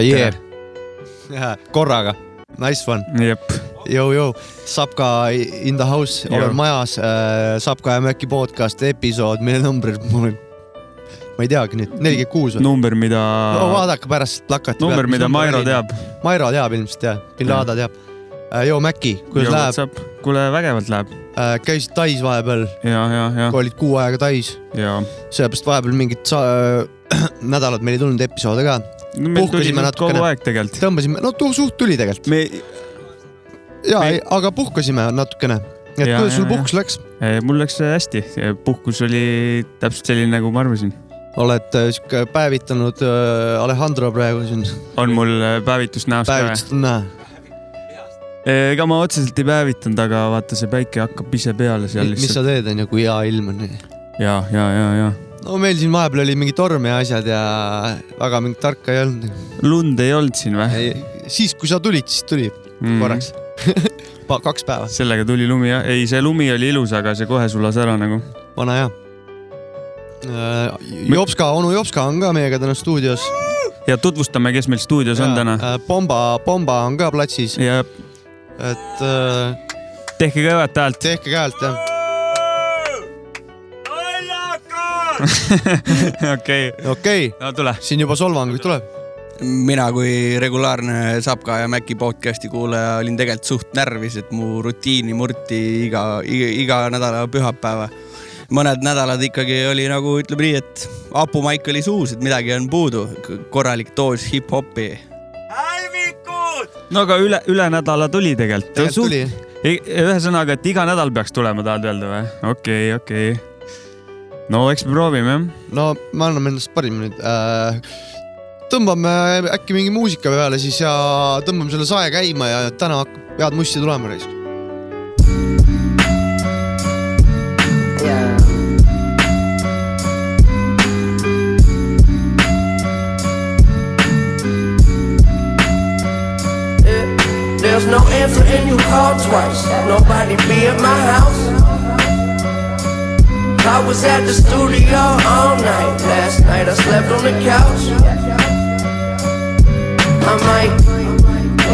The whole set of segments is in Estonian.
ah, yeah. korraga, nice one. jep. Jou-jou, Sapka in the house, olen majas äh,. Sapka ja Mäkki podcast episood, mille number mul ma ei teagi nüüd, nelikümmend kuus või? number, mida no,. vaadake pärast plakati number, mida Mairo teab. Mairo teab ilmselt jah, Bin Laden teab äh,. joo, Mäkki, kuidas läheb? kuule, vägevalt läheb äh,. käisid Tais vahepeal? ja, ja, ja. olid kuu aega Tais? sellepärast vahepeal mingid äh, nädalad meil ei tulnud episoode ka. Kogu aeg tegelikult. tõmbasime, no suht tuli tegelikult me.... ja me..., aga puhkasime natukene. et ja, kuidas sul puhkus läks? mul läks hästi, puhkus oli täpselt selline, nagu ma arvasin oled äh, sihuke päevitanud Alejandro praegu siin. on mul päevitust näost ka päevitust on näha. ega ma otseselt ei päevitanud, aga vaata, see päike hakkab ise peale seal lihtsalt. mis sa teed, onju, kui hea ilm on? ja, ja, ja, ja. No meil siin vahepeal oli mingi torm ja asjad ja väga mingit tarka ei olnud. lund ei olnud siin või? siis, kui sa tulid, siis tuli mm. korraks kaks päeva. sellega tuli lumi jah, ei, see lumi oli ilus, aga see kohe sulas ära nagu. vana hea Äh, Jopska, onu Jopska on ka meiega täna stuudios. ja tutvustame, kes meil stuudios ja, on täna. Äh, Pomba, Pomba on ka platsis. et äh,. tehke kõvat häält. tehke häält, jah. okei. okei. no tule. siin juba solvanguid tuleb mina kui regulaarne Sapka ja Maci podcast'i kuulaja olin tegelikult suht närvis, et mu rutiini murti iga, iga, iga nädala pühapäeva mõned nädalad ikkagi oli nagu ütleme nii, et hapumaik oli suus, et midagi on puudu, korralik doos hip-hopi. no aga üle, üle nädala tuli tegelikult. tegelikult tuli. ühesõnaga, et iga nädal peaks tulema, tahad öelda või? okei okay,, okei okay.. No eks me proovime jah. no me anname endast parima nüüd äh, tõmbame äkki mingi muusika peale siis ja tõmbame selle sae käima ja täna hakkab head mussi tulema raisk There's no answer and you called twice. Nobody be at my house. I was at the studio all night. Last night I slept on the couch. I might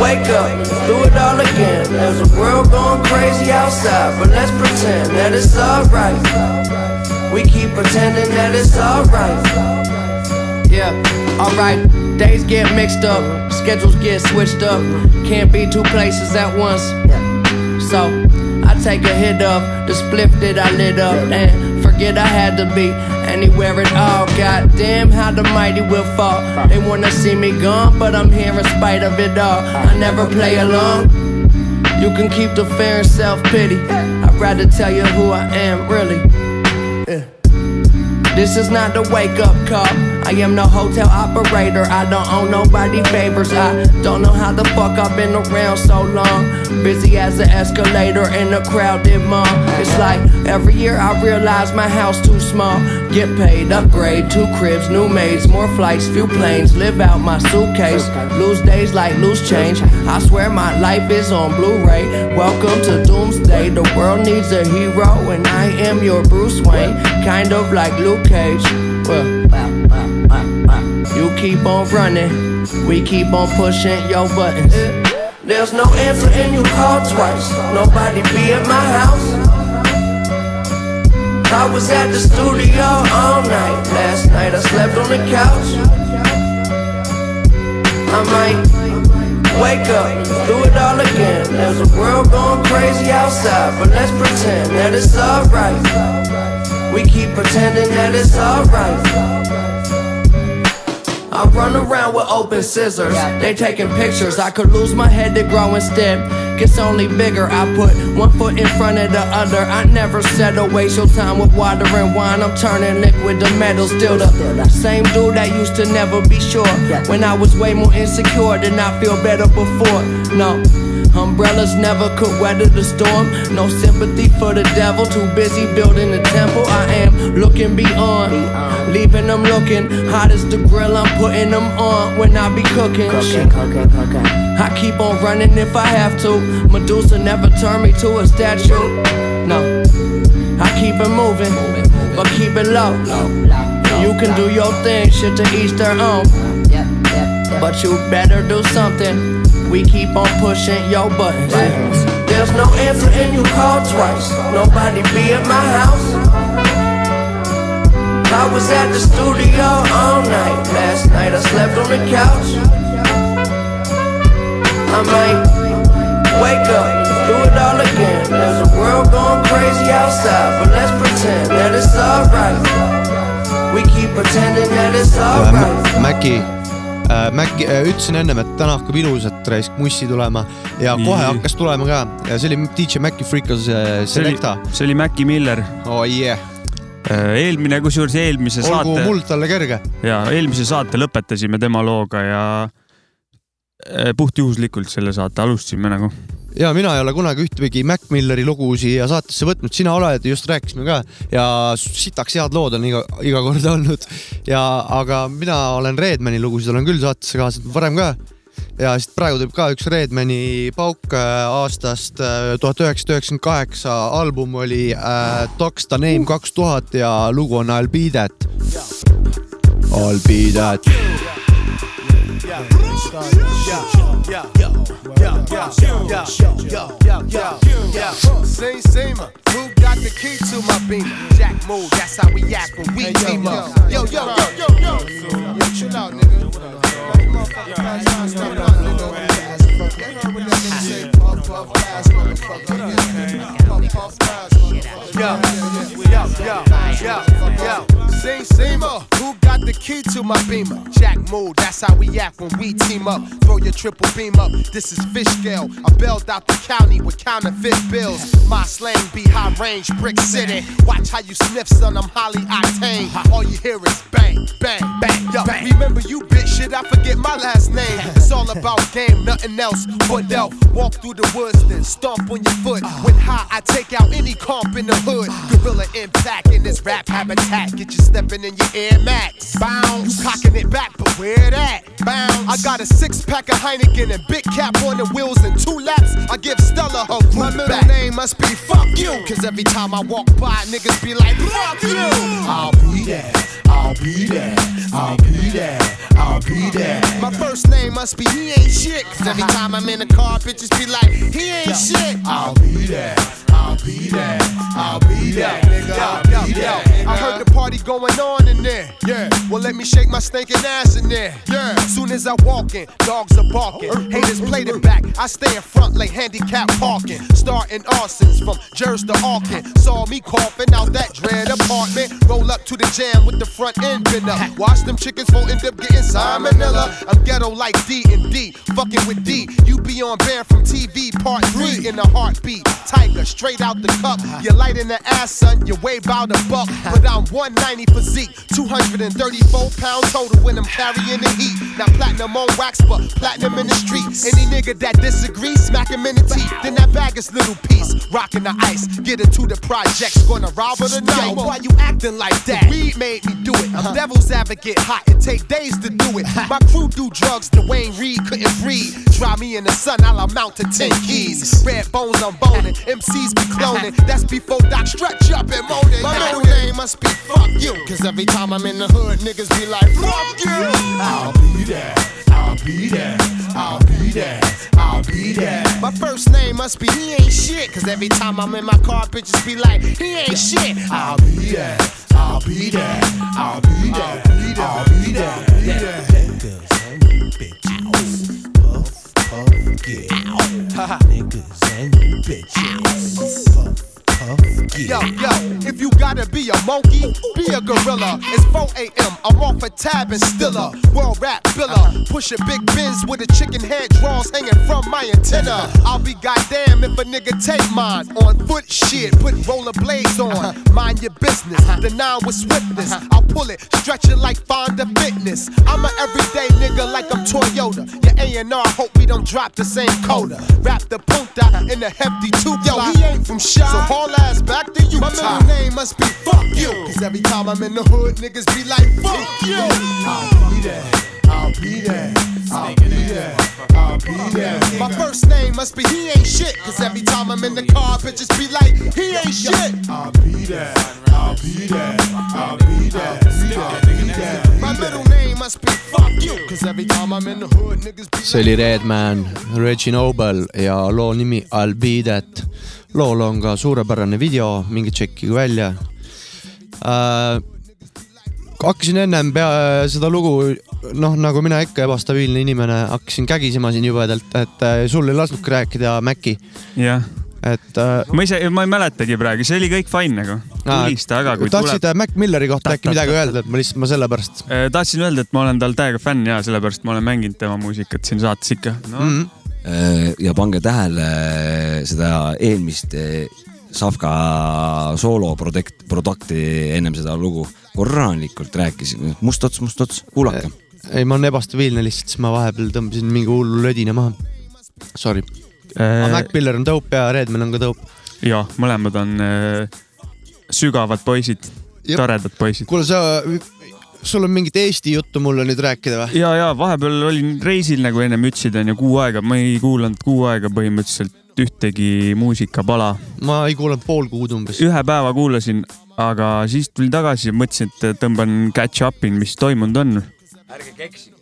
wake up, do it all again. There's a world going crazy outside, but let's pretend that it's alright. We keep pretending that it's alright. Yeah, alright. Days get mixed up, schedules get switched up. Can't be two places at once. So I take a hit of the spliff that I lit up and forget I had to be anywhere at all. Goddamn, how the mighty will fall. They wanna see me gone, but I'm here in spite of it all. I never play along. You can keep the fear and self pity. I'd rather tell you who I am, really. Yeah. This is not the wake up call. I am the hotel operator, I don't owe nobody favors. I don't know how the fuck I've been around so long. Busy as an escalator in a crowded mall. It's like every year I realize my house too small. Get paid, upgrade, two cribs, new maids, more flights, few planes. Live out my suitcase, lose days like loose change. I swear my life is on Blu-ray. Welcome to Doomsday. The world needs a hero, and I am your Bruce Wayne, kind of like Luke Cage. Well. Keep on running, we keep on pushing your buttons. There's no answer and you call twice. Nobody be at my house. I was at the studio all night. Last night I slept on the couch. I might wake up, do it all again. There's a world going crazy outside, but let's pretend that it's alright. We keep pretending that it's alright. I run around with open scissors. They taking pictures. I could lose my head to grow instead. Gets only bigger. I put one foot in front of the other. I never settle. Waste your time with water and wine. I'm turning liquid to metal. Still the same dude that used to never be sure. When I was way more insecure, did not feel better before. No. Umbrellas never could weather the storm. No sympathy for the devil, too busy building a temple. I am looking beyond, leaving them looking hot as the grill. I'm putting them on when I be cooking. Cooking, cooking, cooking. I keep on running if I have to. Medusa never turned me to a statue. No, I keep it moving, but keep it low. You can do your thing, shit to each their own. but you better do something. We keep on pushing your buttons. There's no answer and you call twice. Nobody be at my house. I was at the studio all night. Last night I slept on the couch. I might wake up, do it all again. There's a world going crazy outside, but let's pretend that it's alright. We keep pretending that it's alright. Mäki äh, Mäkki äh, ütlesin ennem, et täna hakkab ilusat raisk mussi tulema ja Nii. kohe hakkas tulema ka ja see oli DJ Mäkki Freekas äh, Selecta., see oli Maci Miller. oh yeah, eelmine, kusjuures eelmise olgu saate muld talle kerge. ja eelmise saate lõpetasime tema looga ja puhtjuhuslikult selle saate alustasime nagu. Ja mina ei ole kunagi ühtegi Mac Milleri lugu siia saatesse võtnud, sina oled, just rääkisime ka. Ja sitaks head lood on iga, iga kord olnud. Ja, aga mina olen Redmani lugusid olen küll saatesse kaasanud varem ka. Ja siit praegu tuleb ka üks Redmani pauk äh, aastast äh, tuhat üheksasada üheksakümmend kaheksa, album oli äh, Docs the Name kaks tuhat ja lugu on I'll be that. I'll be that. Same, same. Who got the key to my beamer? Jack move, that's how we act when we team up. Yo, yo, yo, yo, yo. Yo, chill out, nigga. Motherfucker, pass time, step out, nigga. They heard what that nigga say, puff, puff, pass, motherfucker. Puff, puff, pass, motherfucker. Yo, yo, yo, yo, yo. Sing, Seamer, who got the key to my beamer? Jack move, that's how we act when we team up. Throw your triple beam up. This is fish scale. I bailed out the county with counterfeit bills. My slang be high range, brick city. Watch how you sniff, son. I'm highly octane. All you hear is bang, bang, bang. Yo, remember you bitch shit? I forget my last name. It's all about game, nothing else but elf. Walk through the woods, then stomp on your foot. When high, I take out any comp in the hood. Gorilla impact in this rap habitat. Get you stepping in your Air Max. Bounce. You cocking it back, but where that? Bounce. I got a six pack of Heineken and big cap on the wheels and two laps. I give Stella her group My middle back. name must be fuck you. Cause every time I walk by, niggas be like, fuck you. I'll be there. I'll be there. I'll be there. I'll be there. My first name must be he ain't shit. Cause every uh-huh. time I'm in the car, bitches be like, he ain't shit. I'll be there. I'll be there. I'll be there. Nigga, I'll be there. I heard the party going on in there. Yeah. Well, let me shake my stinking ass in there. Yeah. Soon as I walk in, dogs are barking. Haters played it back. I stay in front like handicap parking. Starting arsons from Jers to Arkin. Saw me coughing out that dread apartment. Roll up to the jam with the front end been up. Watch them chickens won't end up getting salmonella. I'm ghetto like D and D. Fucking with D. You be on band from TV part three in a heartbeat. Tiger straight out the cup. You're light in the ass, son. You're way bout a buck. But I'm 190 physique. 234 pounds total when I'm carrying the heat. Now platinum on wax, but platinum in the streets. Any nigga that disagrees, smack him in the teeth. Then that bag is little piece. Rocking the ice. Get into the projects. Gonna rob her tonight. Yo, why you acting like that? Weed made me do it. I'm devil's advocate hot. It take days to do it. My crew do drugs. the Dwayne Reed couldn't breathe. Dry me in the sun, I'll amount to 10 keys. Red bones, I'm boning. MCs be cloning. That's before Doc stretch up and moaning. My middle name must be fuck you. Cause every time I'm in the hood, niggas be like, fuck you. I'll be there. I'll be there. I'll be there. I'll be there. My first name must be he ain't shit. Cause every time I'm in my car, bitches be like, he ain't shit. I'll be there. I'll be there. I'll be there. I'll be there. I'll Be there. Niggas and you bitches. Puff, Fuck yeah. Niggas and bitches. Fuck Yo, yeah. yo, if you gotta be a monkey, be a gorilla. It's 4 a.m. I'm off a tab and still a World rap biller. Push a big Benz with a chicken head draws hanging from my antenna. I'll be goddamn if a nigga take mine. On foot shit, put roller blades on. Mind your business. The nine with swiftness. I'll pull it, stretch it like Fonda Fitness. I'm a everyday nigga like I'm Toyota. Your A&R hope we don't drop the same coda. Rap the punta in a hefty two Yo, he ain't from shy. So haul ass back to you. My middle name must be fuck you. Cause every time I'm in the hood, niggas be like, fuck you. I'll be there. I'll be there. I'll be there. I'll be there. My first name must be he ain't shit. Cause every time I'm in the car, bitches be like, he ain't shit. I'll be there. I'll be there. I'll be there. Be there. Be there. My middle name must be fuck you. Cause Cause every time I'm in the hood, niggas be see oli Redman, Reggie Noble ja loo nimi I'll be that. Lool on ka suurepärane video, minge tšekkige välja äh,. hakkasin ennem pea seda lugu, noh, nagu mina ikka ebastabiilne inimene, hakkasin kägisema siin jubedalt, et äh, sul ei lasknudki rääkida, Maci, jah, et äh, ma ise, ma ei mäletagi praegu, see oli kõik fine nagu. tulista, aga kui tahtsid tuleb. äh, Mac Milleri kohta äkki midagi öelda, et ma lihtsalt, ma sellepärast tahtsin öelda, et ma olen tal täiega fänn ja sellepärast ma olen mänginud tema muusikat siin saates ikka no, mm.. -hmm. Äh, ja pange tähele seda eelmist eh, Savka sooloprodekt, produkti ennem seda lugu. korralikult rääkisin, must ots, must ots, kuulake. ei, ma olen ebastabiilne lihtsalt, siis ma vahepeal tõmbasin mingi hullu lödina maha. Sorry, aga Mac Miller on dope ja Redman on ka dope. ja mõlemad on äh, sügavad poisid, toredad poisid. kuule, sa, sul on mingit Eesti juttu mulle nüüd rääkida või? ja, ja vahepeal olin reisil nagu ennem ütlesid onju kuu aega, ma ei kuulanud kuu aega põhimõtteliselt ühtegi muusikapala. ma ei kuulanud pool kuud umbes. ühe päeva kuulasin, aga siis tulin tagasi ja mõtlesin, et tõmban catch up'i, mis toimunud on. ärge keksige.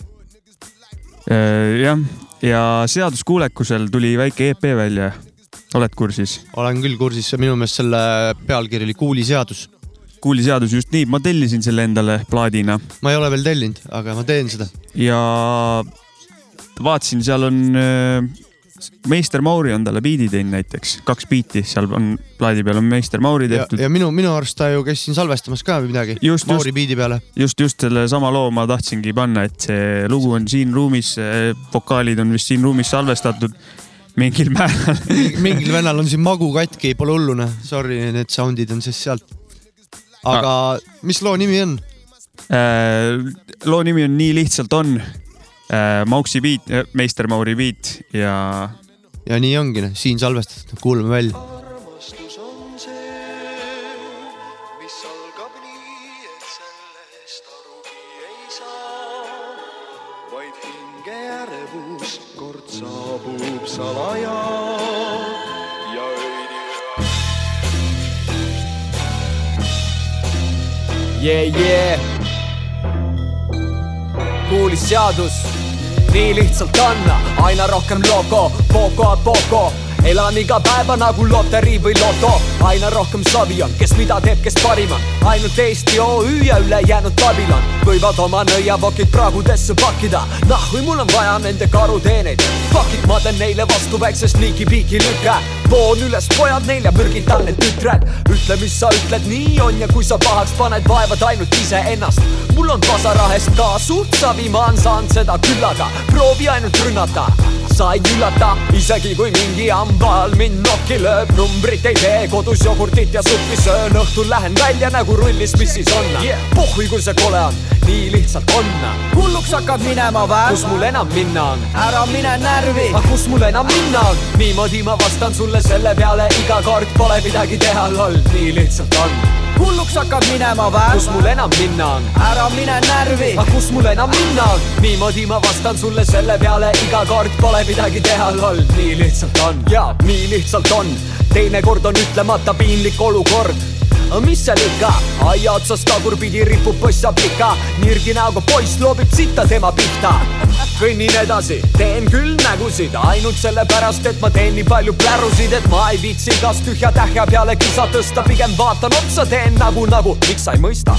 jah, ja seaduskuulekusel tuli väike EP välja. oled kursis? olen küll kursis, minu meelest selle pealkiri oli Kuuliseadus. kuuliseadus just nii, ma tellisin selle endale plaadina ma ei ole veel tellinud, aga ma teen seda. ja vaatasin, seal on äh, meister Mauri on talle biidi teinud näiteks, kaks biiti seal on plaadi peal on meister Mauri tehtud. ja minu, minu arust ta ju käis siin salvestamas ka või midagi. Just, Mauri biidi peale. just, just sellesama loo ma tahtsingi panna, et see lugu on siin ruumis, vokaalid on vist siin ruumis salvestatud mingil määral. mingil vennal on siin magu katki, pole hullu noh, sorry, need sound'id on siis sealt. Aga mis loo nimi on? Äh, loo nimi on Nii lihtsalt on. Mauksi beat, meister Mauri beat ja ja nii ongi, siin salvestatud, kuulame välja. armastus on see, mis algab nii, et sellest arugi ei saa, vaid hinge ärevus kord saabub salaja yeah,. Yeah. kuulis seadus, nii lihtsalt on, aina rohkem logo, poco a poco elan iga päeva nagu loterii või loto, aina rohkem savi on, kes mida teeb, kes parim on, ainult Eesti OÜ ja ülejäänud Babylon võivad oma nõiavokid praagudesse pakkida, nahhu mul on vaja nende karuteeneid, fuck it, ma teen neile vastu väikse sneaky-peaky lüke, poon üles pojad neile, mürgitan need tütred, ütle, mis sa ütled, nii on ja kui sa pahaks paned, vaevad ainult iseennast, mul on pasarahest ka suht savi, ma olen saanud seda küllaga, proovi ainult rünnata sa ei üllata, isegi kui mingi hamba all mind nokki lööb, numbrit ei tee, kodus jogurtit ja suppi söön, õhtul lähen välja nagu rullis, mis siis on yeah., pohhui kui see kole on, nii lihtsalt on. hulluks hakkad minema vä? kus mul enam minna on? ära mine närvi, aga kus mul enam minna on? niimoodi ma vastan sulle selle peale iga kord pole midagi teha, loll, nii lihtsalt on hulluks hakkad minema vä? kus mul enam minna on? ära mine närvi, aga kus mul enam minna on? niimoodi ma vastan sulle selle peale iga kord pole midagi teha, loll, nii lihtsalt on. jaa, nii lihtsalt on. Teinekord on ütlemata piinlik olukord. Mis seal ikka, aia otsas tagurpidi ripub poissaplika, nirgi näoga poiss loobib sitta tema pihta. kõnnin edasi, teen küll nägusid. Ainult sellepärast, et ma teen nii palju plärusid, et ma ei viitsi kas tühja tähja peale kisa tõsta, pigem vaatan otsa, teen nagu, nagu, miks sa ei mõista?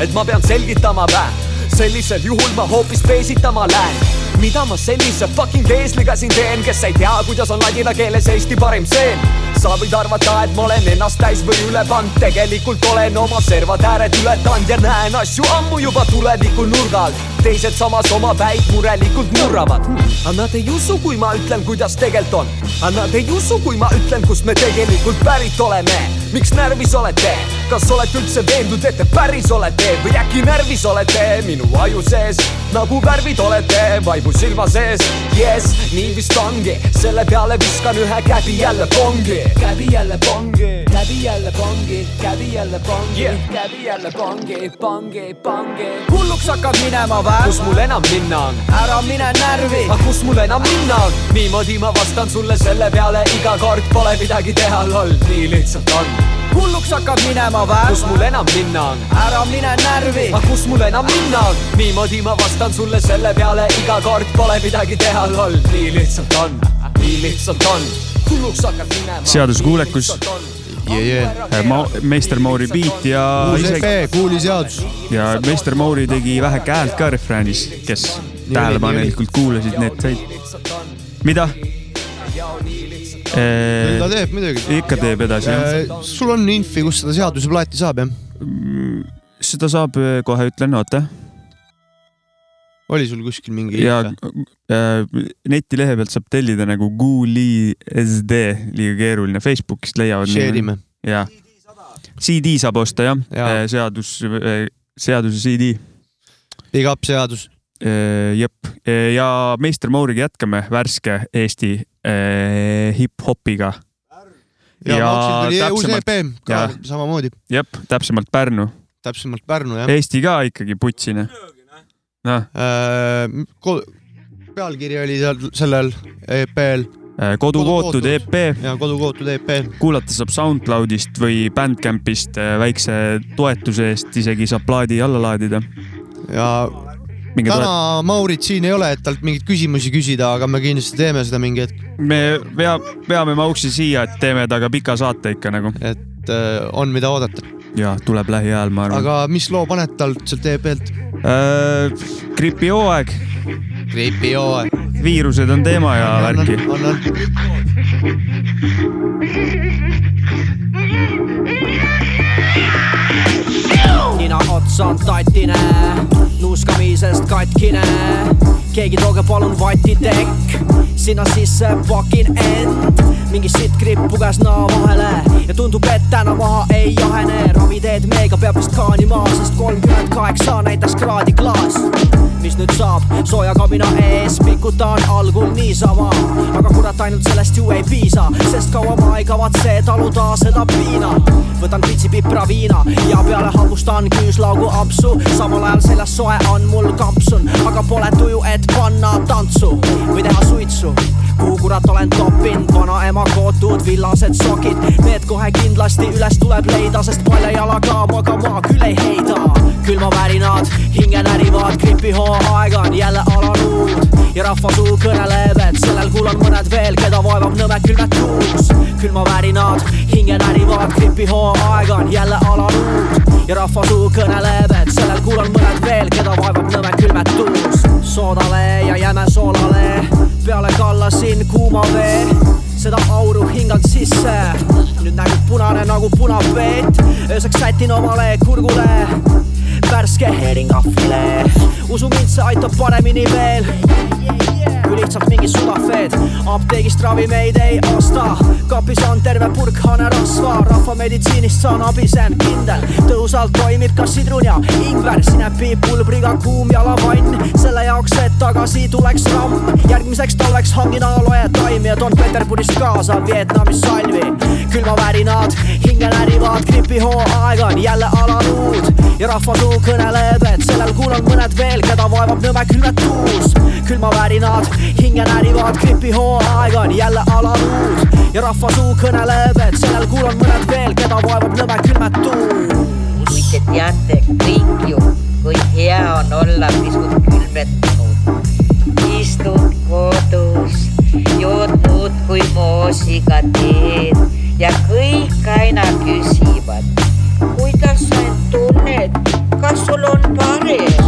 et ma pean selgitama vä? sellisel juhul ma hoopis peesitama lähen mida ma sellise fucking eesliga siin teen, kes ei tea, kuidas on ladina keeles Eesti parim seen sa võid arvata, et ma olen ennast täis või üle pannud, tegelikult olen oma servad ääred ületanud ja näen asju ammu juba tuleviku nurga alt. teised samas oma päid murelikult murravad. aga nad ei usu, kui ma ütlen, kuidas tegelikult on. aga nad ei usu, kui ma ütlen, kust me tegelikult pärit oleme. miks närvis olete? kas olete üldse veendunud, et te päris olete või äkki närvis olete minu aju sees nagu värvid olete vaimu silma sees? jess, nii vist ongi, selle peale viskan ühe käbi jälle pongi. käbi jälle pongi, käbi jälle pongi, käbi jälle pongi yeah., käbi jälle pongi, pongi, pongi. hulluks hakkad minema vä? kus mul enam minna on? ära mine närvi, aga kus mul enam minna on? niimoodi ma vastan sulle selle peale iga kord pole midagi teha, loll, nii lihtsalt on hulluks hakkad minema vä? kus mul enam minna on? ära mine närvi, aga kus mul enam minna on? niimoodi ma vastan sulle selle peale iga kord pole midagi teha, loll, nii lihtsalt on, nii lihtsalt on. hulluks hakkad minema. Seaduskuulekus. Yeah, yeah. Ma-, meister Mauri beat ja uus EP, kuuliseadus. ja meister Mauri tegi väheke häält ka refräänis, kes tähelepanelikult kuulasid, need said. mida? Küll ta teeb muidugi. ikka teeb edasi jah. sul on infi, kus seda seaduseplaati saab jah? seda saab, kohe ütlen, oota. oli sul kuskil mingi? ja äh, netilehe pealt saab tellida nagu Google'i SD, liiga keeruline, Facebookist leiavad. Share ime. ja, CD saab osta jah Jaa. ja., seadus, seaduse CD. Big up seadus. jep, ja meister Mauriga jätkame värske Eesti eh, hip-hopiga. ja, ja täpsemalt- EP ka jah. samamoodi, jep, täpsemalt Pärnu, täpsemalt Pärnu jah. Eesti ka ikkagi putsine. noh, Äh, pealkiri oli seal sellel EP-l kodukootud EP, ja Kodukootud E EP. kuulata saab SoundCloudist või Bandcampist eh, väikse toetuse eest, isegi saab plaadi alla laadida. ja toet-, täna Maurit siin ei ole, et talt mingeid küsimusi küsida, aga me kindlasti teeme seda mingi hetk, me pea, peame Mauksi siia, et teeme temaga pika saate ikka nagu et äh, on, mida oodata. ja tuleb lähiajal, ma arvan. aga mis loo paned talt sealt EP-lt? äh,. gripihooaeg, gripihooaeg. viirused on teema ja värki. annan. nina ots on tatine, nuuskamisest katkine. keegi tooge palun vatitekk, sinna sisse pakin end. mingi sitt gripp puges naa vahele ja tundub, et täna maha ei jahene. raviteed meega peab vist kaanima, sest kolmkümmend kaheksa näitas kraadi klaas. Mis nüüd saab, sooja kabina ees pikutan algul niisama, aga kurat, ainult sellest ju ei piisa, sest kaua ma ei kavatse taluda seda piina. võtan pitsi pipra viina ja peale hammustan küüslaugu ampsu, samal ajal seljas soe on mul kampsun, aga pole tuju, et panna tantsu või teha suitsu kuhu kurat olen toppinud, vanaema kootud villased sokid, need kohe kindlasti üles tuleb leida, sest palja jalaga magama küll ei heida. külmavärinad hinge närivad, gripihooaeg on jälle alanud ja rahvasuu kõneleb, et sellel kuul on mõned veel, keda vaevab nõme külmetus. külmavärinad hinge närivad, gripihooaeg on jälle alanud ja rahvasuu kõneleb, et sellel kuul on mõned veel, keda vaevab nõme külmetus. soodale ja jäme soolale peale kallasin kuuma vee, seda auru hingan sisse. nüüd nägub punane nagu punapeet, ööseks sätin omale kurgule värske heeringafilee. usu mind, see aitab paremini veel kui lihtsalt mingi sudafeed. apteegist ravimeid ei osta, kapis on terve purk hanerasva, rahvameditsiinist saan abi, see on kindel. tõhusalt toimib ka sidrun ja ingver, sinepi pulbriga kuum jalavann, selle jaoks, et tagasi tuleks ramm. järgmiseks talveks hangin aloe taimi ja toon Peterburist kaasa Vietnami salvi. külmavärinad hinge närivad, gripihooaeg on jälle alanud ja rahvasuu kõneleb, et sellel kuul on mõned veel, keda vaevab nõme külmetus. Külmavärinad hinge närivad, gripihooaeg on jälle alanud ja rahvasuu kõneleb, et sellel kuul on mõned veel, keda vaevab nõme külmetus. kui te teate kõik ju, kui hea on olla pisut külmetunud. istud kodus, jood muudkui moosiga teed ja kõik aina küsivad, kuidas sa end tunned, kas sul on parem?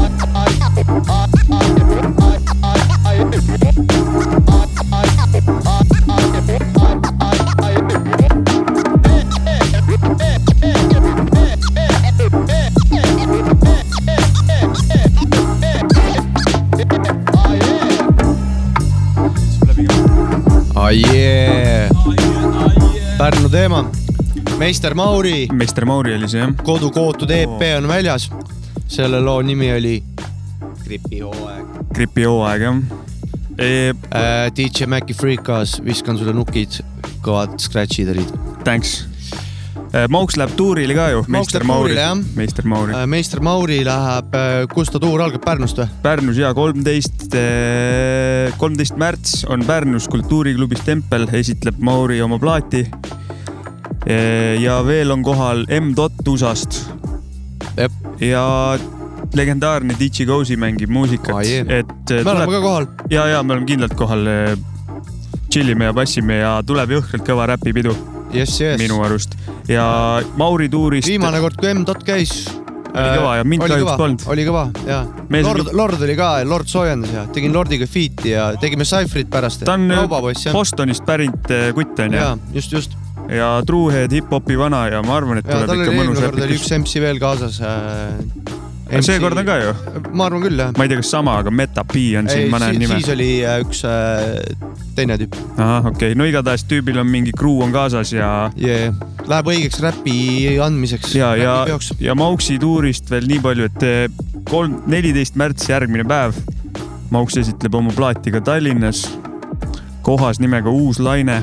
Meister Mauri, meister Mauri oli see jah. kodukootud EP on väljas. selle loo nimi oli Gripihooaeg. gripihooaeg jah e,. Äh, DJ Maci Freekas, viskan sulle nukid, kõvad scratch'id olid. Thanks. Mauks läheb tuurile ka ju, meister Mauri meister Mauri. meister Mauri läheb, kus ta tuur algab, Pärnust või? Pärnus ja kolmteist, kolmteist märts on Pärnus Kultuuriklubis Tempel, esitleb Mauri oma plaati. Ja veel on kohal M-Dot USA-st. ja legendaarne DJ Gozi mängib muusikat jee. et äh, me oleme ka kohal. ja, ja me oleme kindlalt kohal. tšillime ja bassime ja tuleb jõhkralt kõva räpipidu jess, jess. minu arust ja Mauri tuurist. viimane kord, kui M-Dot käis. Oli kõva ja mind kahjuks polnud. oli kõva ja Lord oli-, Lord oli ka, Lord soojendas ja tegin Lordiga feat'i ja tegime Cypherit pärast. ta on äh. Bostonist pärit äh, kutt onju ja just, just. Ja Truehead hip-hopi vana ja ma arvan, et tuleb ikka mõnus kord oli üks. MC veel kaasas äh,. seekord on ka ju, ma arvan küll jah. ma ei tea, kas sama, aga Meta P on siin, ma näen nime siis. oli äh, üks äh, teine tüüp ahah, okei okay., no igatahes tüübil on mingi crew on kaasas ja, yeah.. Läheb õigeks räpi andmiseks. ja, ja, ja Mauksi tuurist veel nii palju, et eh, kolm, neliteist märts järgmine päev. Mauks esitleb oma plaati ka Tallinnas kohas nimega Uus Laine.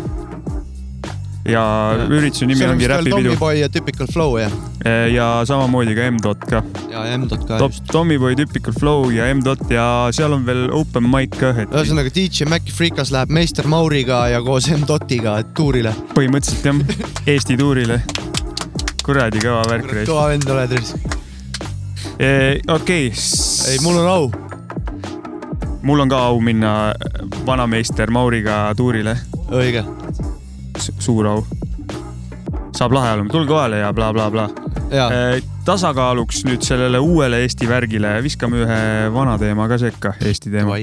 Ja ürituse nimi ongi Räpipidu Tommyboy ja Typical Flow ja, Eh, ja samamoodi ka M-Dot ka. ja M-Dot ka Top just. Tommyboy, Typical Flow ja M-Dot ja seal on veel open mic ka, et ühesõnaga DJ Maci Freekas läheb meister Mauriga ja koos M-Dotiga tuurile. põhimõtteliselt jah, Eesti tuurile. kuradi kõva värk. kõva vend oled, Riis. okei. ei, mul on au. mul on ka au minna vanameister Mauriga tuurile. õige. Suur au. saab lahe olema, tulge kohale ja blablabla bla. Bla.. tasakaaluks nüüd sellele uuele Eesti värgile viskame ühe vana teema ka sekka, Eesti teema.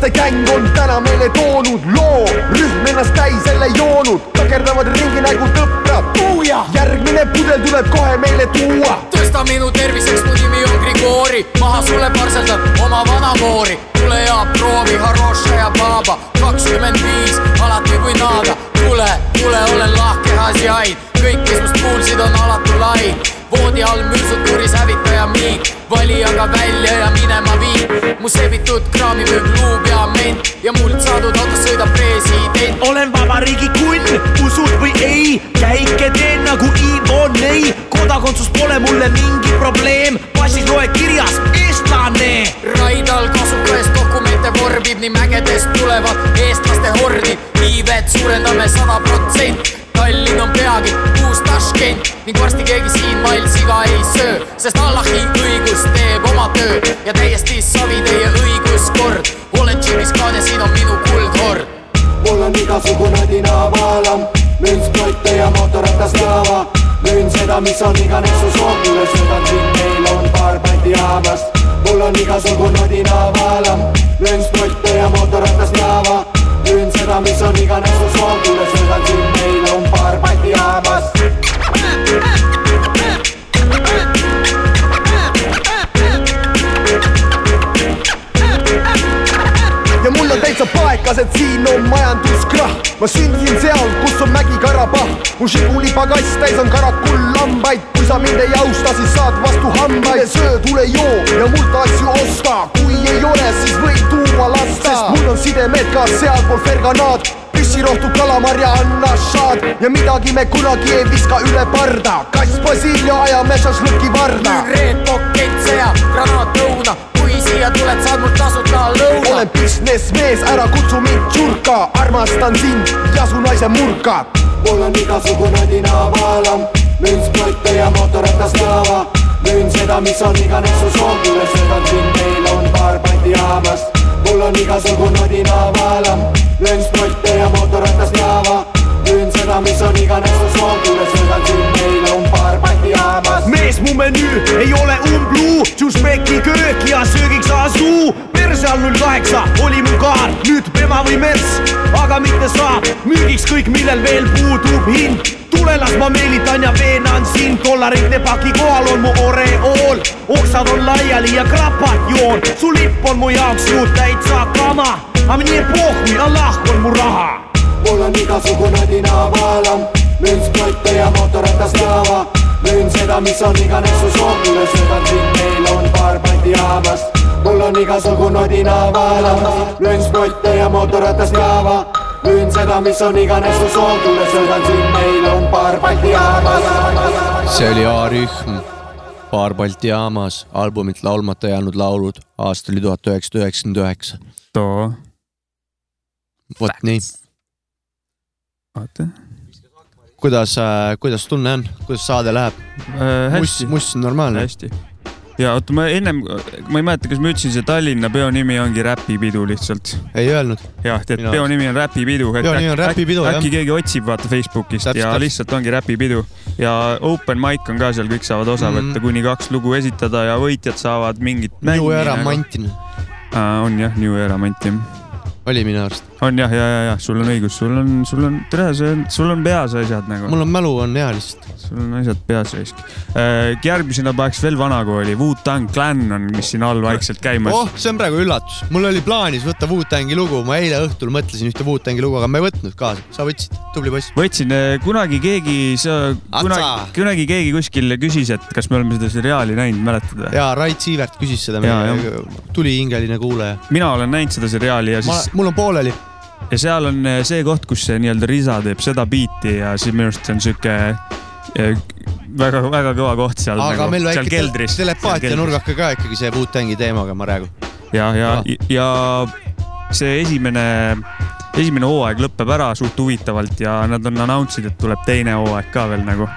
Kilplaste gäng on täna meile toonud loo, rühm ennast täis jälle joonud, takerdavad ringi nagu tõprad. järgmine pudel tuleb kohe meile tuua. tõsta minu terviseks, mu nimi on Grigori, maha sulle parseldan oma vana moori. tule ja proovi Haroša ja Baba, kakskümmend viis, alati võin naada. tule, tule, olen lahke asiain, kõik, kes must kuulsid, on alatu lain. voodi all mürsud, kuris hävitaja miik, vali aga välja ja minema viib. mu seebitud kraami müüb luub ja mult saadud autos sõidab president. olen vabariigi kunn, usud või ei, käike teen nagu Ivo Nei, kodakondsus pole mulle mingi probleem, passis loe kirjas eestlane. Raidal kasukas dokumente vormib nii mägedest tulevad eestlaste hordid, iivet suurendame sada protsenti. Tallinn on peagi uus Taškent ning varsti keegi siin mail siga ei söö, sest Allahi õigus teeb oma töö ja täiesti savi teie õiguskord. olen džimis kaan ja siin on minu kuldhord. mul on igasugune dinavalam, müün sprotte ja mootorratas Java. müün seda, mis on iganes su soov, mulle sõidan siin, meil on paar bändi jaamast. mul on igasugune dinavalam, müün sprotte ja mootorratas Java. müün seda, mis on iganes su soov, mulle sõidan siin, bändi jaamast. ja mul on täitsa paekas, et siin on majanduskrahh. ma sündisin seal, kus on Mägi-Karabah. mu Žiguli pagass täis on karakullhambaid. kui sa mind ei austa, siis saad vastu hambaid. söö, tule joo ja mult asju osta. kui ei ole, siis võid tuua lasta. sest mul on sidemed ka sealpool Ferganaat püssirohtu kalamarja anna šaad ja midagi me kunagi ei viska üle parda. kass Basilio ajame šašlõki varda. müün Red Pocketse ja granaatõuna, kui siia tuled, saad mult tasuta lõuna. olen businessmees, ära kutsu mind tšurka, armastan sind ja su naise murka. mul on igasugune dinavalam, müün sprotte ja mootorratas Java. müün seda, mis on iganes su soov, mulle sõidan siin, meil on paar bändi jaamast. Mul on igasugune dinavalam, müün sprotte ja mootorratas Java. müün seda, mis on iganes su soov, mulle sõidan siin, meil jaamast. mees, mu menüü ei ole umbluu, Tšušmeki köök ja söögiks asuu. perse all null kaheksa oli mu kaart, nüüd Pema või Merts, aga mitte saab müügiks kõik, millel veel puudub hind. Tule, las ma meelitan ja veenan sind, dollarite paki kohal on mu oreool, oksad on laiali ja krapad joon, su lipp on mu jaoks ju täitsa kama, aga nii pohhui, Allah on mu raha. Mul on igasugune dinavalam, müün sprotte ja mootorratas Java. Müün seda, mis on iganes su soov, mulle sõidan siin, meil on paar bändi jaamast. mul on igasugu nodina vaala, löön spotte ja mootorratast jaava. müün seda, mis on iganes su soov, tule sõidan siin, meil on paar Balti jaamas. see oli A-rühm, paar Balti jaamas, albumilt laulmata jäänud laulud, aasta oli tuhat üheksasada üheksakümmend üheksa. too, vot nii, vaata kuidas, kuidas tunne on, kuidas saade läheb? äh,. muss, muss on normaalne. hästi. ja oota, ma ennem, ma ei mäleta, kas ma ütlesin, see Tallinna peo nimi ongi Räpipidu lihtsalt. ei öelnud. jah, Mina peo nimi on Räpipidu. Peo nimi on Räpipidu, jah. äkki keegi otsib, vaata Facebookist Täpselt, ja täpselt. lihtsalt ongi Räpipidu ja open mic on ka seal, kõik saavad osa Mhm. võtta, kuni kaks lugu esitada ja võitjad saavad mingit. New Era Mantin on jah, New Era Mantin oli minu arust. On jah, ja, ja, ja sul on õigus, sul on, sul on, tere, see on, sul on peas asjad nagu. mul on mälu on hea lihtsalt. sul on asjad peas raisk. järgmisena paneks veel vanakooli, Wu-Tang Clan on, mis siin all vaikselt käimas oh, see on praegu üllatus, mul oli plaanis võtta Wu-Tangi lugu, ma eile õhtul mõtlesin ühte Wu-Tangi lugu, aga ma ei võtnud kaasa, sa võtsid, tubli poiss. võtsin eh, kunagi keegi, sa, kunagi kunagi keegi kuskil küsis, et kas me oleme seda seriaali näinud, mäletad või? ja Rait Siivert küsis seda, Jaa, tulihingeline kuulaja. mina olen näinud seda seriaali ja siis,, mul on pooleli. Ja seal on eh, see koht, kus see nii-öelda Risa teeb seda biiti ja siis minu arust see on sihuke väga-väga kõva koht seal. aga meil seal väike keldris. telepaatia. nurgake ka ikkagi see Wu-Tangi teemaga praegu. ja, ja, ja see esimene, esimene hooaeg lõpeb ära suht huvitavalt ja nad on announce inud, et tuleb teine hooaeg ka veel nagu.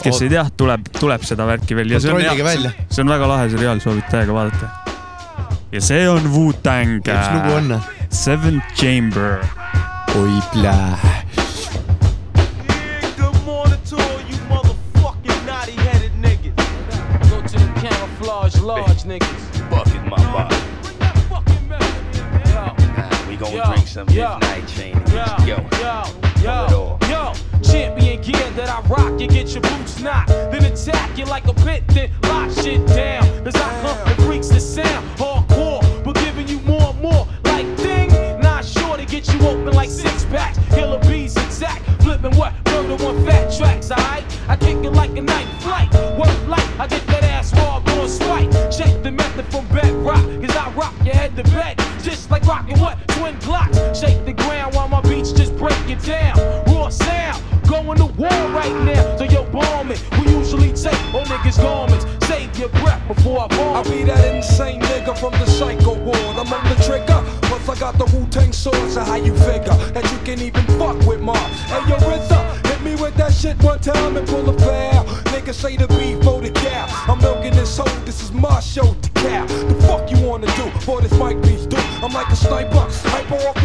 kes ei tea, tuleb, tuleb seda värki veel ja see on välja., see on väga lahe seriaal, soovitan täiega vaadata. Ja see on Wu-Tang. Mis lugu on? Seventh Chamber. oi plää. Good morning to all you motherfucking naughty headed niggas. Go to the camouflage large niggas. Bucket my body. We gonna drink some yo, midnight chain and Yo, get you going. yo, Pull it yo, off. yo, champion gear that I rock, you get your boots knocked, then attack you like a pit, then lock shit down. Cause I come and freaks the sound, hardcore, you open like six packs. Killer bees attack, flipping what? Murder one fat tracks, alright? I kick it like a night flight, work light, I get that ass raw, going swipe. Check the method from bedrock, cause I rock your head to bed, just like rocking what? Twin glocks. Shake the ground while my beats just break it down. Raw sound, going to war right now. So yo, bomb it. We usually take all niggas' garments. Save your breath before I bomb. I'll be that insane nigga from the psycho ward. Got the Wu Tang sword. So how you figure that you can even fuck with Mars? Hey yo, RZA, hit me with that shit one time and pull a foul. Niggas say the beef for the cow. I'm milking this hoe. This is my show to cow. The fuck you wanna do for this mic piece, dude? I'm like a sniper, hyper off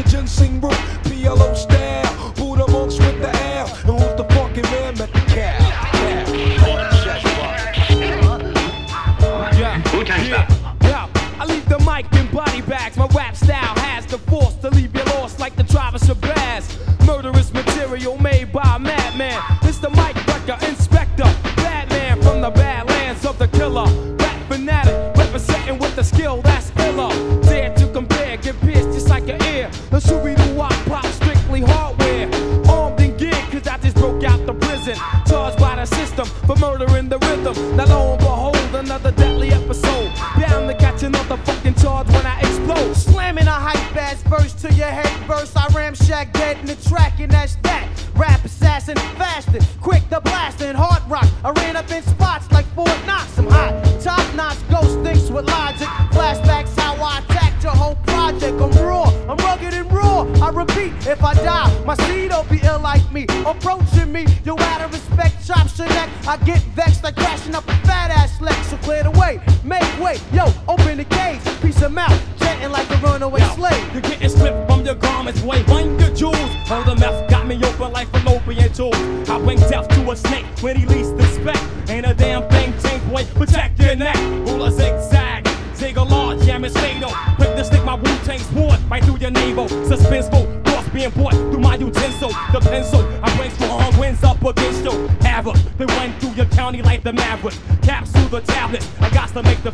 I bring death to a snake when he least expect. Ain't a damn thing changed, boy. Protect your neck. Rule a zigzag. Zig a large, jam is fatal. Quick to stick my Wu Tang sword right through your navel. Suspenseful, cross being brought through my utensil. The pencil, I bring strong winds up against you. Havoc, they went through your county like the maverick. Capsule the tablet, I got to make the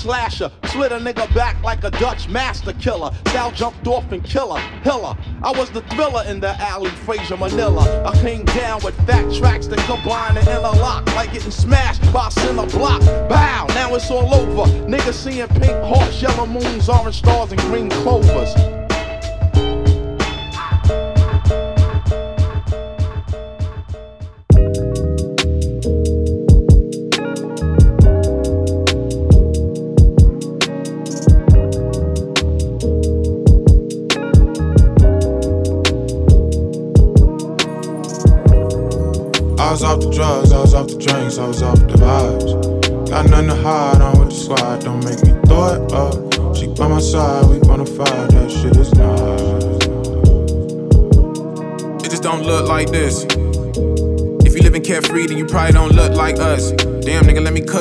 slasher, slit a nigga back like a Dutch master killer. Sal jumped off and killer, hiller. I was the thriller in the alley, Fraser Manila. I came down with fat tracks that combine and interlock, like getting smashed by a center block. Bow, now it's all over. Niggas seeing pink hearts, yellow moons, orange stars, and green clovers.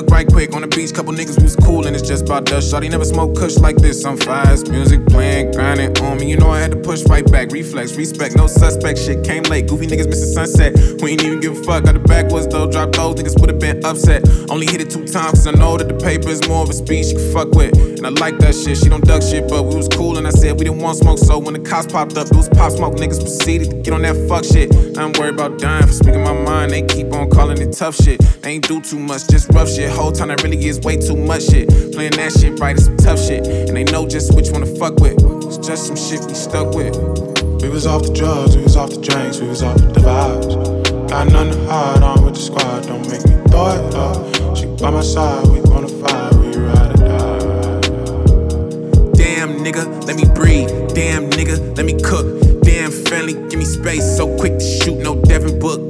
Right quick on the beach. Couple niggas was cool and it's just about dust. Shawty never smoke kush like this. I'm fast, music playing, grinding on me. You know I had to push right back. Reflex, respect, no suspect. Shit came late. Goofy niggas missing sunset. We ain't even give a fuck. Got the backwards though. Drop those niggas would have been upset. Only hit it two times cause I know that the paper is more of a speech you can fuck with. And I like that shit. She don't duck shit, but we was cool and I said we didn't want smoke. So when the cops popped up, was pop smoke. Niggas proceeded to get on that fuck shit. I'm worried about dying for speaking my mind. They keep on calling it tough shit. They ain't do too much, just rough shit. Whole time that really is way too much shit. Playing that shit right is some tough shit. And they know just which one to fuck with. It's just some shit we stuck with. We was off the drugs, we was off the drinks, we was off the vibes. Got nothing to hide, I'm with the squad, don't make me throw it up. She by my side, we bona fide, we ride or die. Damn nigga, let me breathe. Damn nigga, let me cook. Damn family, give me space. So quick to shoot, no Devin Book.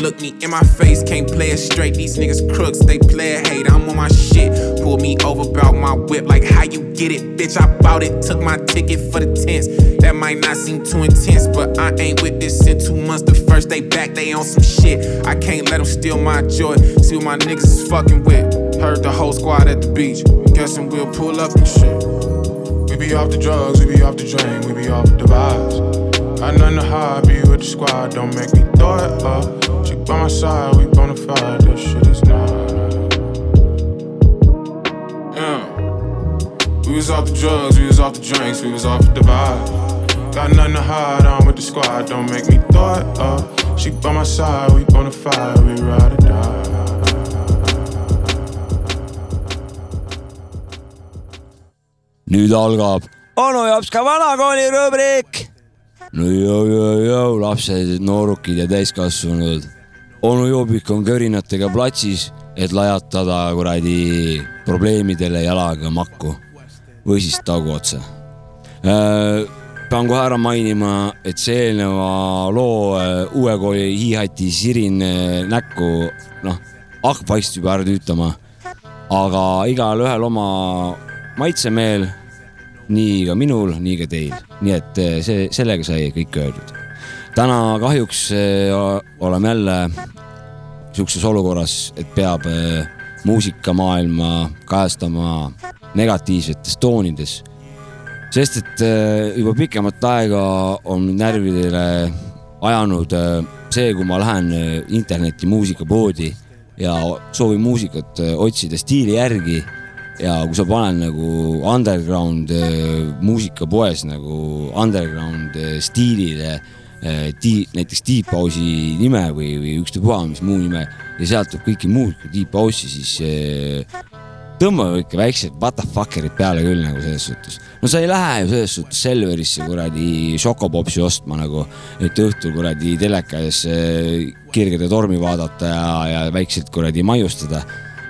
Look me in my face. Can't play it straight. These niggas crooks, they play it hate. I'm on my shit. Pull me over, bout my whip. Like how you get it, bitch? I bought it. Took my ticket for the tents. That might not seem too intense, but I ain't with this in two months. The first day back, they on some shit. I can't let them steal my joy. See what my niggas is fucking with. Heard the whole squad at the beach. Guessing we'll pull up and shit. We be off the drugs, we be off the drink, we be off the vibes. Nothing to hide, be with the squad, don't make me throw it up. She by my side, we bona fide, that shit is nice. Yeah. We was off the drugs, we was off the drinks, we was off the vibe. Got nothing to hide, I'm with the squad, don't make me throw it up. Uh. She by my side, we bona fide, we ride or die. nüüd algab onu er jops ka vanakooli rubriik. no jõu-jõu-jõu, lapsed, noorukid ja täiskasvanud. Onu Joobik on körinatega platsis, et lajatada kuradi probleemidele jalaga makku või siis taguotsa. pean kohe ära mainima, et see eelneva loo äh, uue kooli hiihati sirin äh, näkku, noh, hakkab vaikselt juba ära tüütama. aga igalühel oma maitsemeel, nii ka minul, nii ka teil, nii et eh, see, sellega sai kõik öeldud. Täna kahjuks eh, oleme jälle sihukeses olukorras, et peab eh, muusikamaailma kajastama negatiivsetes toonides. sest et eh, juba pikemat aega on närvidele ajanud see, kui ma lähen interneti muusikapoodi ja soovin muusikat otsida stiili järgi ja kui sa paned nagu underground muusikapoes nagu underground stiilile äh, di- näiteks Deep House'i nime või, või ükstapuha mis muu nime ja sealt tuleb kõike muud kui Deep House'i, siis äh, tõmbame ikka väiksed what the fucker'id peale küll nagu selles suhtes. no sa ei lähe ju selles suhtes Selverisse kuradi Šokopopsi ostma nagu, et õhtul kuradi teleka ees äh, kirgede tormi vaadata ja, ja väikselt kuradi maiustada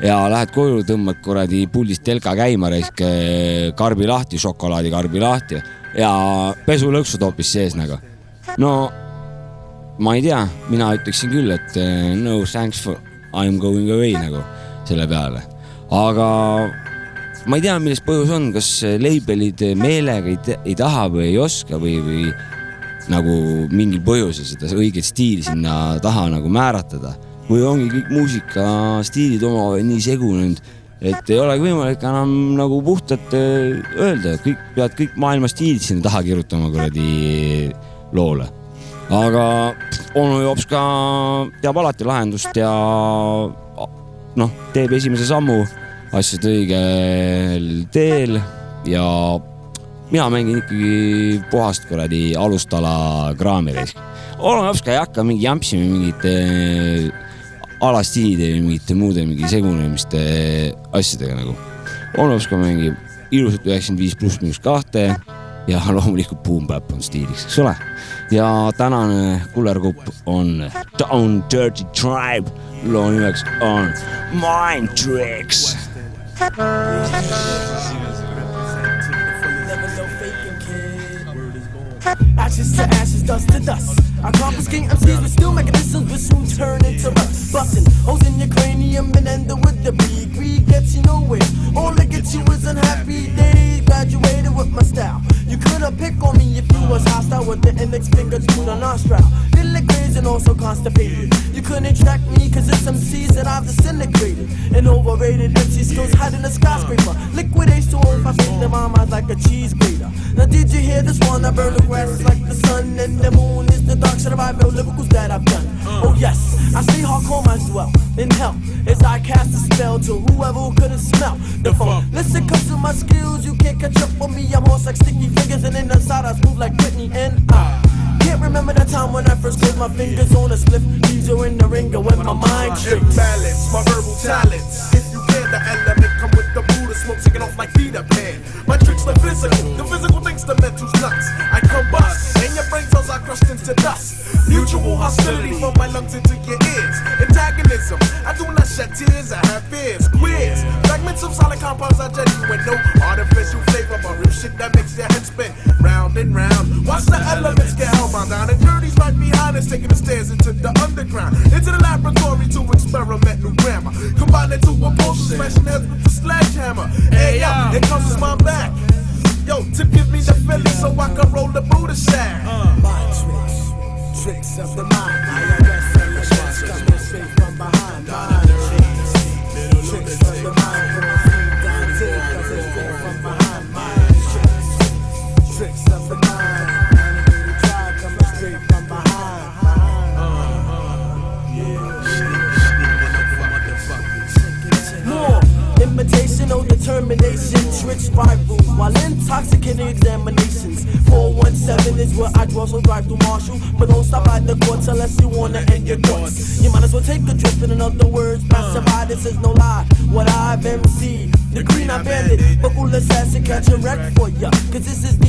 ja lähed koju, tõmbad kuradi puldist telka käima, raisk eh, karbi lahti, šokolaadikarbi lahti ja pesulõksud hoopis sees nagu. No ma ei tea, mina ütleksin küll, et eh, no thanks for I m going away nagu selle peale, aga ma ei tea, milles põhjus on, kas label'id meelega ei, ei taha või ei oska või, või nagu mingil põhjusel seda õiget stiili sinna taha nagu määratleda? Või ongi kõik muusikastiilid omavahel nii segunenud, et ei olegi võimalik enam nagu puhtalt äh, öelda, kõik pead kõik maailma stiilid sinna taha kirjutama kuradi loole. aga onu Jops ka teab alati lahendust ja noh, teeb esimese sammu asjade õigel teel ja mina mängin ikkagi puhast kuradi alustala kraami risk. onu Jops ka ei hakka mingi jampsima mingite alastiilide või mingite muude mingi segunemiste asjadega nagu. onu Jops ka mängib ilusat üheksakümmend viis pluss miinus kahte ja loomulikult Boom Bap on stiiliks, eks ole. ja tänane kullerkupp on Down Dirty Tribe, loo nimeks on Mind Tricks. Ashes to ashes, dust to dust. I confiscate MCs with steel mechanisms, which soon turn into rust. Busting holes in your cranium and end up with the beat. Greed gets you nowhere. All that gets you is unhappy days. Graduated with my style. You couldn't pick on me if you was hostile with the index finger to the nostril. Little crazy and also constipated. You couldn't track me cause it's MCs that I've disintegrated. And overrated MC skills hiding a skyscraper. Liquidate to if I fit the rhyme eyes like a cheese grater. Now did you hear this one? I burn the grass like the sun and the moon is the dark side of my real lyricals that I've done. Oh yes, I stay hardcore as well. In hell, as I cast a spell to whoever who couldn't smell the funk. Listen, cause to my skills, you can't catch up on me. I'm horse like sticky fingers and in the side I smooth like Britney and I. Can't remember the time when I first closed my fingers on a slip. These are in the ringer when my mind tricks. Imbalance, my verbal talents. If you can, the element come with the Buddha smoke, taking off like Peter Pan. My tricks the physical, the physical thinks the mental's nuts. I combust, and your brain cells are crushed into dust. Mutual hostility from my lungs into your ears. Antagonism, I do not shed tears, I have fears. Queers, fragments of solid compounds are genuine, no artificial flavor, but real shit that makes your head spin round and round. Watch the elements get hellbound down, and dirty's right behind us, taking the stairs into the underground, into the laboratory to experiment new grammar. Combine it to a potion, smashing heads with the sledgehammer. Hey, yo, it comes my back. Yo, to give me the feeling so I can roll the Buddha shack. Uh. Mind tricks, tricks of the mind responsibility. Got my safe from behind mine. This is no lie. What I've MC, the green I bandit, buckle assassin, catch a wreck for ya. Cause this is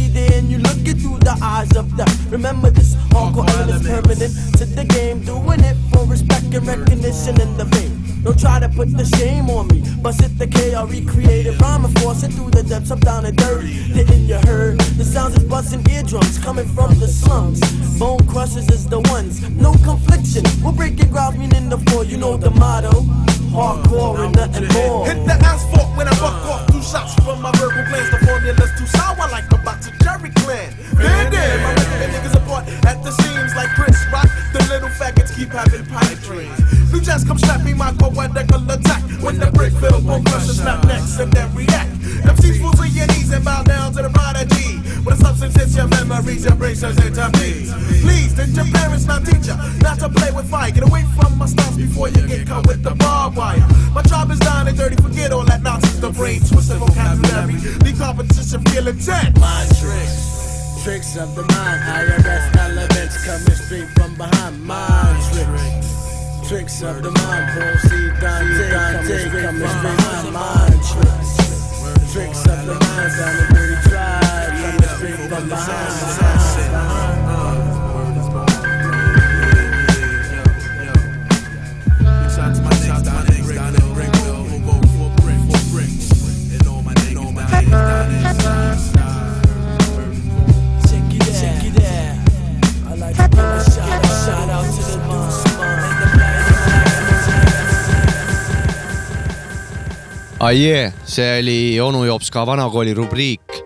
Aie, see oli onu Jops ka vanakooli rubriik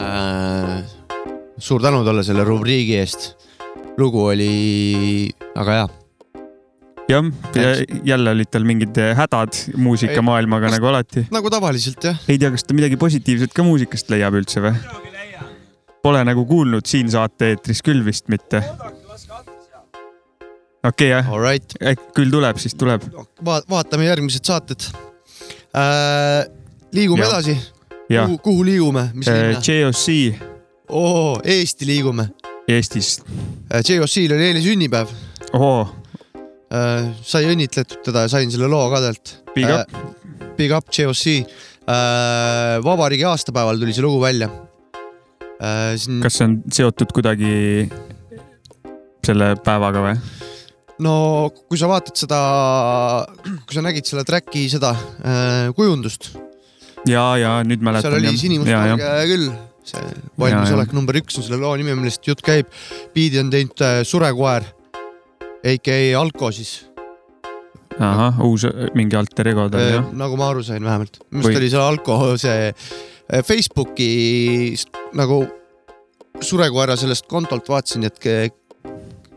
äh,. suur tänu talle selle rubriigi eest. lugu oli väga hea. jah, jälle olid tal mingid hädad muusikamaailmaga nagu alati. nagu tavaliselt jah. ei tea, kas ta midagi positiivset ka muusikast leiab üldse või? Pole nagu kuulnud siin saate-eetris küll vist mitte. okei okay, jah right., küll tuleb, siis tuleb. Va vaatame järgmised saated äh,. liigume Jah. edasi. Kuhu, kuhu liigume, mis linna? JOC oo, Eesti liigume. Eestis. JOC-l oli eile sünnipäev. ohoo, sai õnnitletud teda ja sain selle loo ka talt. Big up.. Big up JOC. vabariigi aastapäeval tuli see lugu välja. siin kas see on seotud kuidagi selle päevaga või? No kui sa vaatad seda, kui sa nägid selle track'i seda äh, kujundust, ja, ja nüüd mäletan. seal oli sinimustvalge küll, see valmisolek number üks on selle loo nimi, millest jutt käib. biidi on teinud äh, Surekoer, AKA Alko siis, ahah, uus äh, mingi alter ego tal äh, jah. nagu ma aru sain vähemalt. minu arust oli see Alko see äh, Facebooki nagu Surekoera sellest kontolt vaatasin, et ke,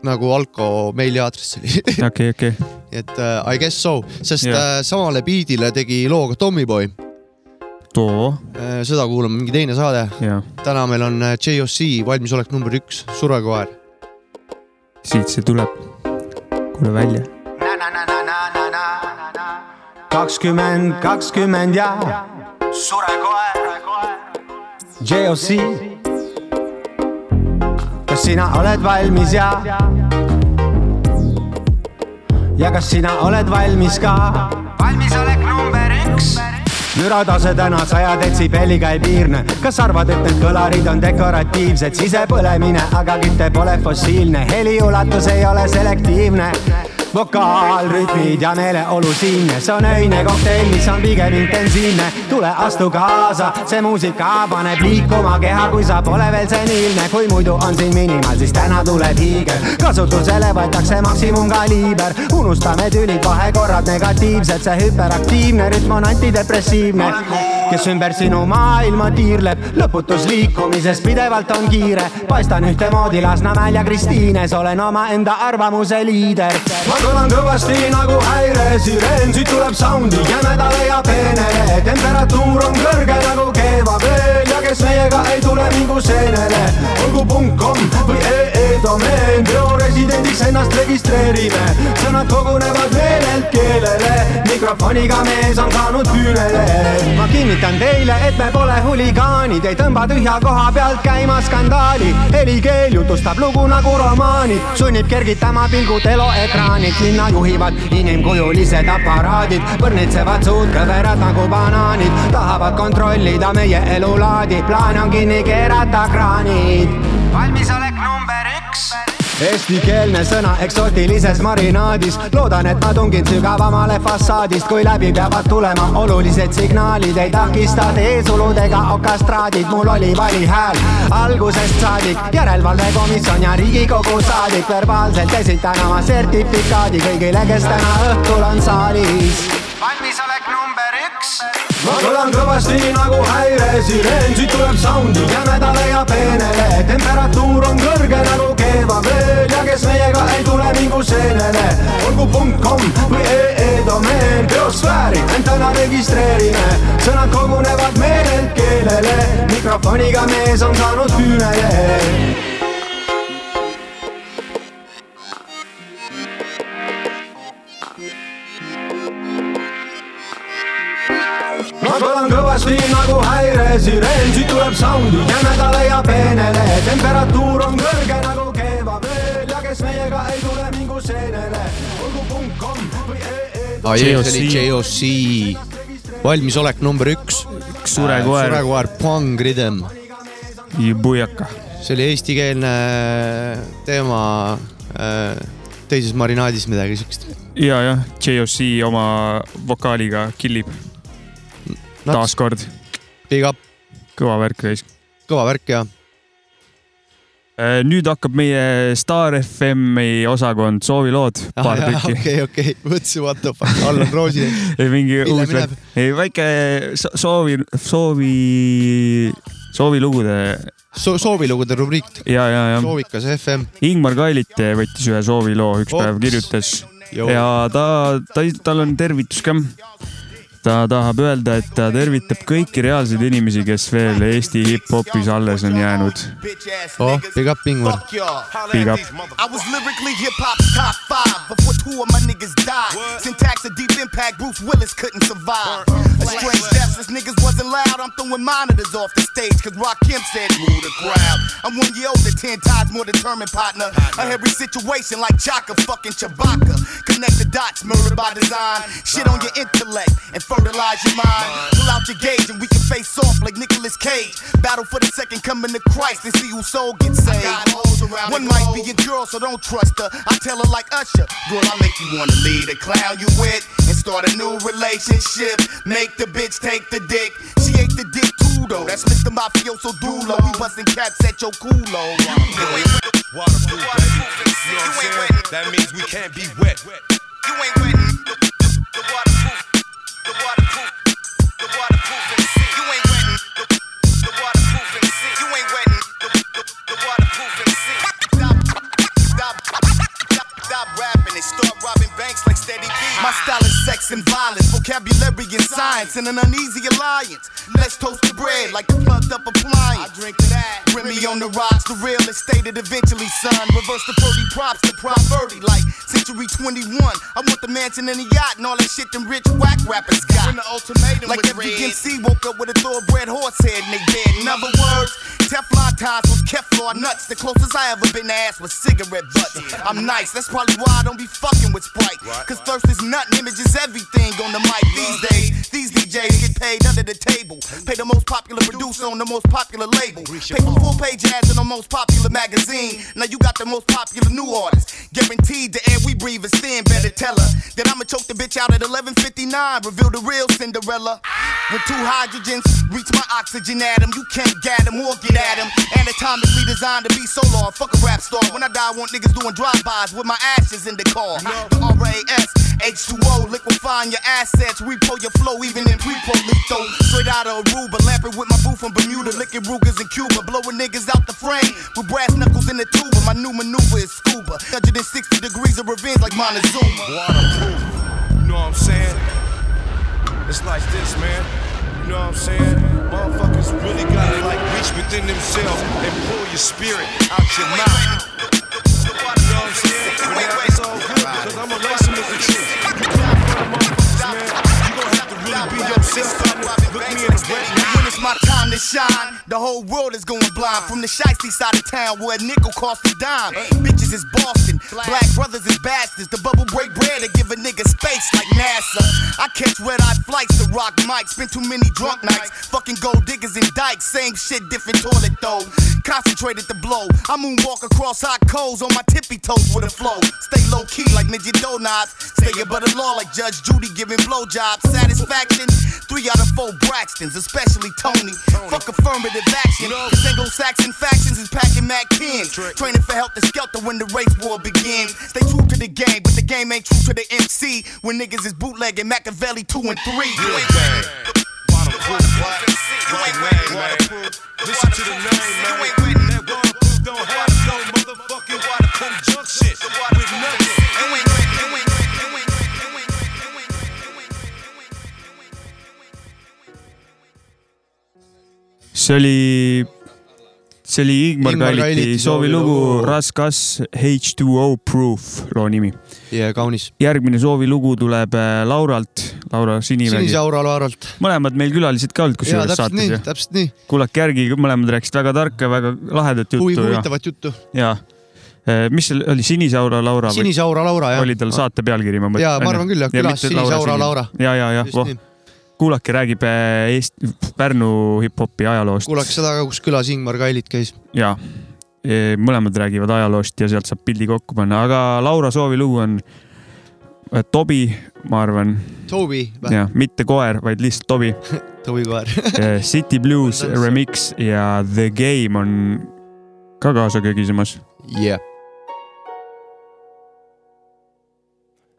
nagu Alko meiliaadress oli. okei, okei. et uh, I guess so, sest yeah. uh, samale biidile tegi loo ka Tommyboy. too. seda kuulame mingi teine saade Jah.. täna meil on äh, JOC valmisolek number üks, Surekoer. siit see tuleb. kuule välja. kakskümmend, kakskümmend ja surekoer, JOC. Kas sina oled valmis ja? ja kas sina oled valmis ka? valmisolek number üks. müratase täna saja detsibelliga ei piirne, kas arvad, et need kõlarid on dekoratiivsed, sisepõlemine, aga küte pole fossiilne, heli ulatus ei ole selektiivne vokaal, rütmid ja meeleolu siinne, see on öine kokteil, mis on pigem intensiivne. tule astu kaasa, see muusika paneb liikuma keha, kui sa pole veel seniilne, kui muidu on siin minimal, siis täna tuleb hiigel. kasutusele võetakse maksimumkaliiber, unustame tülid, vahekorrad negatiivsed, see hüperaktiivne rütm on antidepressiivne. Kes ümber sinu maailma tiirleb, lõputus liikumises pidevalt on kiire, paistan ühtemoodi Lasnamäel ja Kristiines, olen omaenda arvamuse liider. ma kõlan kõvasti nagu häiresireen, siit tuleb soundi. Jämedale ja peenele, temperatuur on kõrge nagu keevavööl ja kes meiega ei tule, mingu seenele. olgu kom või ee domeen, bioresidendiks ennast registreerime, sõnad kogunevad meelelt keelele, mikrofoniga mees on saanud küünele. ma kinnitan teile, et me pole huligaanid, ei tõmba tühja koha pealt käima skandaali, helikeel jutustab lugu nagu romaanid, sunnib kergitama pilgud eluekraanilt, linna juhivad inimkujulised aparaadid, põrnitsevad suud kõverad nagu banaanid, tahavad kontrollida meie elulaadi, plaan on kinni keerata kraanid. Valmisolek number üks. Eestikeelne sõna eksootilises marinaadis, loodan, et ma tungin sügavamale fassaadist, kui läbi peavad tulema olulised signaalid, ei takista teesulud ega okastraadid, mul oli vali hääl. Algusest saadik, järelevalvekomisjon ja Riigikogu saadik. Verbaalselt esitan oma sertifikaadi kõigile, kes täna õhtul on saalis. Valmisolek number. Ma kõlan kõvasti nagu häiresireen, siit tuleb soundi jämedale ja peenele, temperatuur on kõrge nagu keevavööl ja kes meiega ei tule, mingu seenele. olgu punkt kom või ee domeen, biosfääri end täna registreerime, sõnad kogunevad meelelt keelele, mikrofoniga mees on saanud küünele kõvasti nagu häiresireen, siit tuleb soundi jämedale ja peenele, temperatuur on kõrge nagu keevavööl ja kes meiega ei tule, mingu seenele, olgu punkt kom või ee see oli JOC, valmisolek number üks. Surekoer. surekoer, Pang Rhythm. Bujaka. see oli eestikeelne teema äh, teises marinaadis midagi siukest. ja, jah, JOC oma vokaaliga killib. taaskord. Big up. kõva värk reis. kõva värk ja. nüüd hakkab meie Star FM-i osakond soovilood, paar tükki. okei, okei, mõtlesin what the fuck, Allan Roosi. ei mingi uus ei väike so- soovi, soovi, soovilugude so,. soovilugude rubriik. ja, ja, ja. soovikas FM. Ingmar Kailit võttis ühe sooviloo üks Ops. päev, kirjutas ja ta, ta, tal on tervitus ka. Ta tahab öelda, et ta tervitab kõiki reaalseid inimesi, kes veel Eesti hip-hopis alles on jäänud. oh, big up Ingvar. Big up. I was lyrically hip hop's top five before two of my niggas died. Syntax a deep impact, Bruce Willis couldn't survive. A strange death, this niggas wasn't loud. I'm throwing monitors off the stage, cause Rock Kemp said, move the crowd. I'm one year older, ten times more determined, partner. A every situation like Chaka fucking Chewbacca. Connect the dots, murder by design. Shit on your intellect and fertilize your mind. Pull out your gauge and we can face off like Nicolas Cage. Battle for the second coming to Christ and see whose soul gets saved. One might be your girl, so don't trust her. I tell her like Usher, girl, I make you wanna leave the clown you with and start a new relationship. Make the bitch take the dick. She ate the dick too though. That's Mr. Mafioso Dulo. We busting caps at your culo. Waterproof, baby. You know what I'm saying? That means we can't be wet. You ain't wet. Get side science, and an uneasy alliance. Let's toast the bread like the plugged up appliance. I drink to that. Remy on the rocks, the real estate it eventually, son. Reverse the Purdy props to prop 30 like Century 21. I want the mansion and the yacht and all that shit them rich whack rappers got. When the ultimatum like every MC woke up with a thoroughbred horse head and they dead. In other words, Teflon ties was Kevlar nuts. The closest I ever been to ass was cigarette butts. I'm nice, that's probably why I don't be fucking with Sprite. Cause thirst is and image is everything on the mic these days. These DJs get paid under the table. Pay the most popular producer on the most popular label. Pay for full page ads in the most popular magazine. Now you got the most popular new artist. Guaranteed the air we breathe is thin. Better tell her that I'ma choke the bitch out at 11:59. Reveal the real Cinderella. With two hydrogens reach my oxygen atom, you can't get them or get at them. Anatomically designed to be so long. Fuck a rap star. When I die, I want niggas doing drive-bys with my ashes in the car. The RAS, H2O, liquefying your assets. Repo your flow even in pre-polito. Straight out of Aruba, lamping with my boo from Bermuda, licking Rugers in Cuba, blowing niggas out the frame with brass knuckles in the tuba. My new maneuver is scuba. 160 degrees of revenge like Montezuma. Waterproof. You know what I'm saying? It's like this, man. You know what I'm saying? Motherfuckers really gotta like reach within themselves and pull your spirit out your mouth. You know what I'm saying? Be yourself. Look me in the retina. When it's my time to shine, the whole world is going blind. From the shiesty side of town where a nickel costs a dime. Bitches is Boston, black brothers is bastards. The bubble break bread to give a nigga space like NASA. I catch red eye flights to rock mics. Spend too many drunk nights. Fucking gold diggers and dykes. Same shit, different toilet though. Concentrated to blow. I moonwalk across hot coals on my tippy toes with a flow. Stay low key like midget donuts. Stay above the law like Judge Judy giving blowjobs. Satisfaction, three out of four Braxtons, especially Tony. Fuck affirmative action. Cause Anglo-Saxon factions is packing Mac 10. Training for helter skelter when the race war begins. Stay true to the game, but the game ain't true to the MC. When niggas is bootlegging Machiavelli 2 and 3. You ain't Listen to the see oli, see oli Igmar Kalliti soovilugu. Raskas H2O Proof loo nimi. ja kaunis. järgmine soovilugu tuleb äh, Lauralt, Laura Sinimägi Sinise. aura Laaralt. mõlemad meil külalised ka jaa, kusjuures saates täpselt nii. kuulake järgi, mõlemad rääkisid väga tarka, väga lahedat juttu huvitavat juttu. ja mis see oli, Sinise aura Laura? Sinise aura Laura jah. oli tal saate pealkiri, ma mõtlen. Jaa, ma arvan küll, jah, külas Sinise aura Laura. ja, ja, ja Just voh kuulake, räägib äh, Eesti, Pärnu hip-hopi ajaloost. kuulake seda ka, kus külas Ingmar Kallit käis. ja mõlemad räägivad ajaloost ja sealt saab pildi kokku panna, aga Laura soovilugu on äh, Tobi, ma arvan. Toby või? jah, mitte koer, vaid lihtsalt Tobi Toby koer. Eh, City Blues remix ja The Game on ka kaasa kögisemas. Yeah.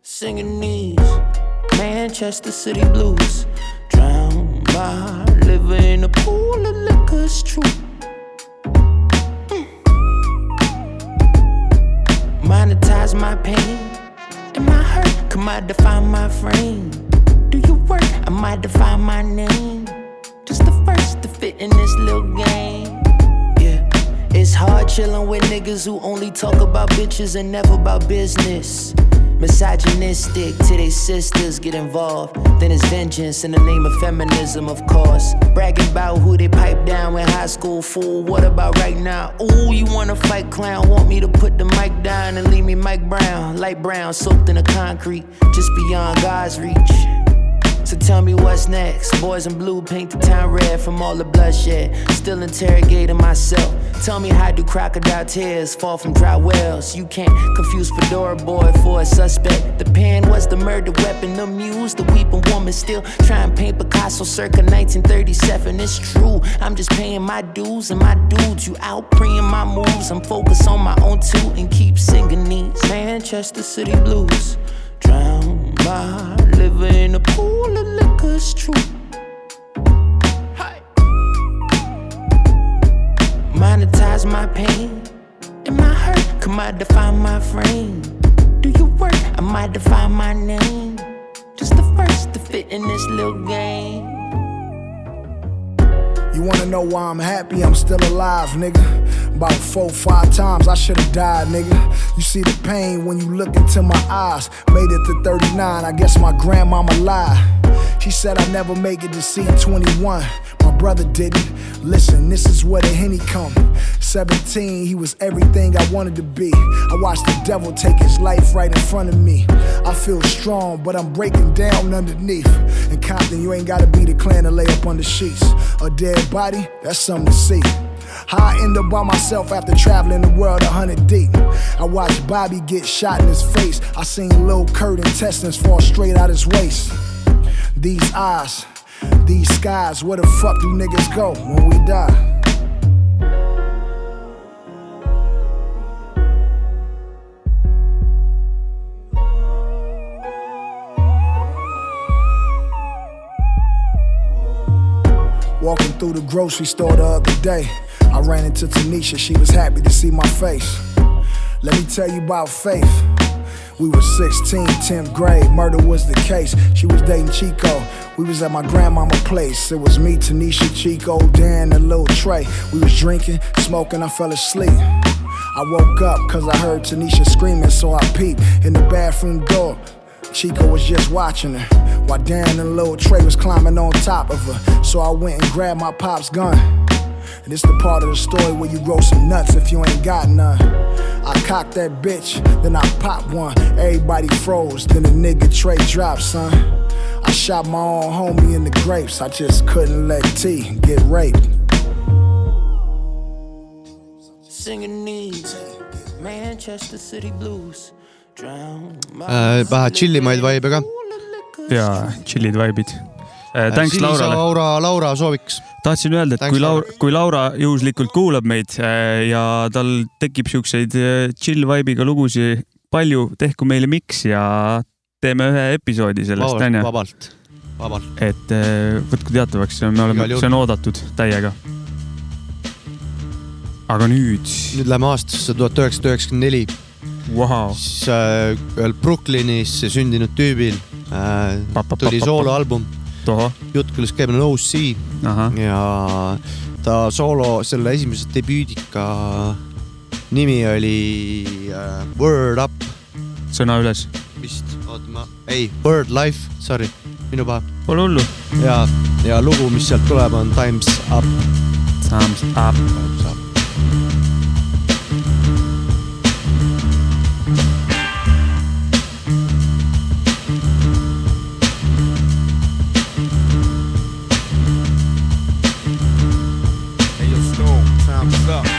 Singing these Manchester City blues. Drown by living in a pool of liquor's true. Mm. Monetize my pain and my hurt might define my frame. Do you work? I might define my name. Just the first to fit in this little game. Yeah, it's hard chilling with niggas who only talk about bitches and never about business. Misogynistic to their sisters get involved. Then it's vengeance in the name of feminism, of course. Bragging about who they pipe down in high school, fool. What about right now? Ooh, you wanna fight clown? Want me to put the mic down and leave me Mike Brown? Light brown, soaked in the concrete, just beyond God's reach. So tell me what's next. Boys in blue paint the town red from all the bloodshed. Still interrogating myself. Tell me how do crocodile tears fall from dry wells? You can't confuse Fedora boy for a suspect. The pen was the murder weapon. The muse, the weeping woman still trying to paint Picasso circa 1937. It's true. I'm just paying my dues and my dudes. You out preying my moves. I'm focused on my own too and keep singing these Manchester City blues. Drown my liver in a pool of liquor, it's true. Monetize my pain and my hurt. Come I define my frame. Do you work? I might define my name. Just the first to fit in this little game. You wanna know why I'm happy? I'm still alive, nigga. About four, five times I should've died, nigga. You see the pain when you look into my eyes. Made it to 39, I guess my grandmama lied. She said I never make it to see 21. My brother didn't. Listen, this is where the henny come. 17, he was everything I wanted to be. I watched the devil take his life right in front of me. I feel strong, but I'm breaking down underneath. In Compton, you ain't gotta be the clan to lay up under sheets. A dead body, that's something to see. How I end up by myself after traveling the world a hundred deep. I watched Bobby get shot in his face. I seen Lil Kurt intestines fall straight out his waist. These eyes, these skies, where the fuck do niggas go when we die? Walking through the grocery store the other day, I ran into Tanisha. She was happy to see my face. Let me tell you about Faith. We were 16, 10th grade, murder was the case. She was dating Chico. We was at my grandmama place. It was me, Tanisha, Chico, Dan, and Lil Trey. We was drinking, smoking, I fell asleep. I woke up cause I heard Tanisha screaming, so I peeped in the bathroom door. Chico was just watching her, while Dan and Lil Trey was climbing on top of her. So I went and grabbed my pop's gun. And this the part of the story where you grow some nuts if you ain't got none. I cocked that bitch, then I popped one. Everybody froze, then the nigga Trey dropped, son. I shot my own homie in the grapes. I just couldn't let T get raped. Singing these Manchester City blues. Äh, vähe chillimaid vibe ka. jaa, chill'id vibe'id. Thanks Sinise Laurale. Laura, Laura sooviks. tahtsin öelda, et Thanks, kui Laura kui Laura juhuslikult kuulab meid äh, ja tal tekib siukseid äh, chill vibe'iga lugusid palju, tehku meile miks ja teeme ühe episoodi sellest, onju. vabalt, vabalt. et äh, võtku teatavaks, me oleme see on oodatud täiega. aga nüüd, nüüd läheme aastasse tuhat üheksasada üheksakümmend neli. Wow. siis äh, ühel Brooklynis sündinud tüübil äh, tuli sooloalbum. jutt küll käib on OC ja ta soolo selle esimese debüüdika nimi oli äh, Word Up. sõna üles. vist, oota ma, ei, Word Life, sorry, minu paha. Pole hullu. ja, ja lugu, mis sealt tuleb, on Times Up. Times Up. Time's up.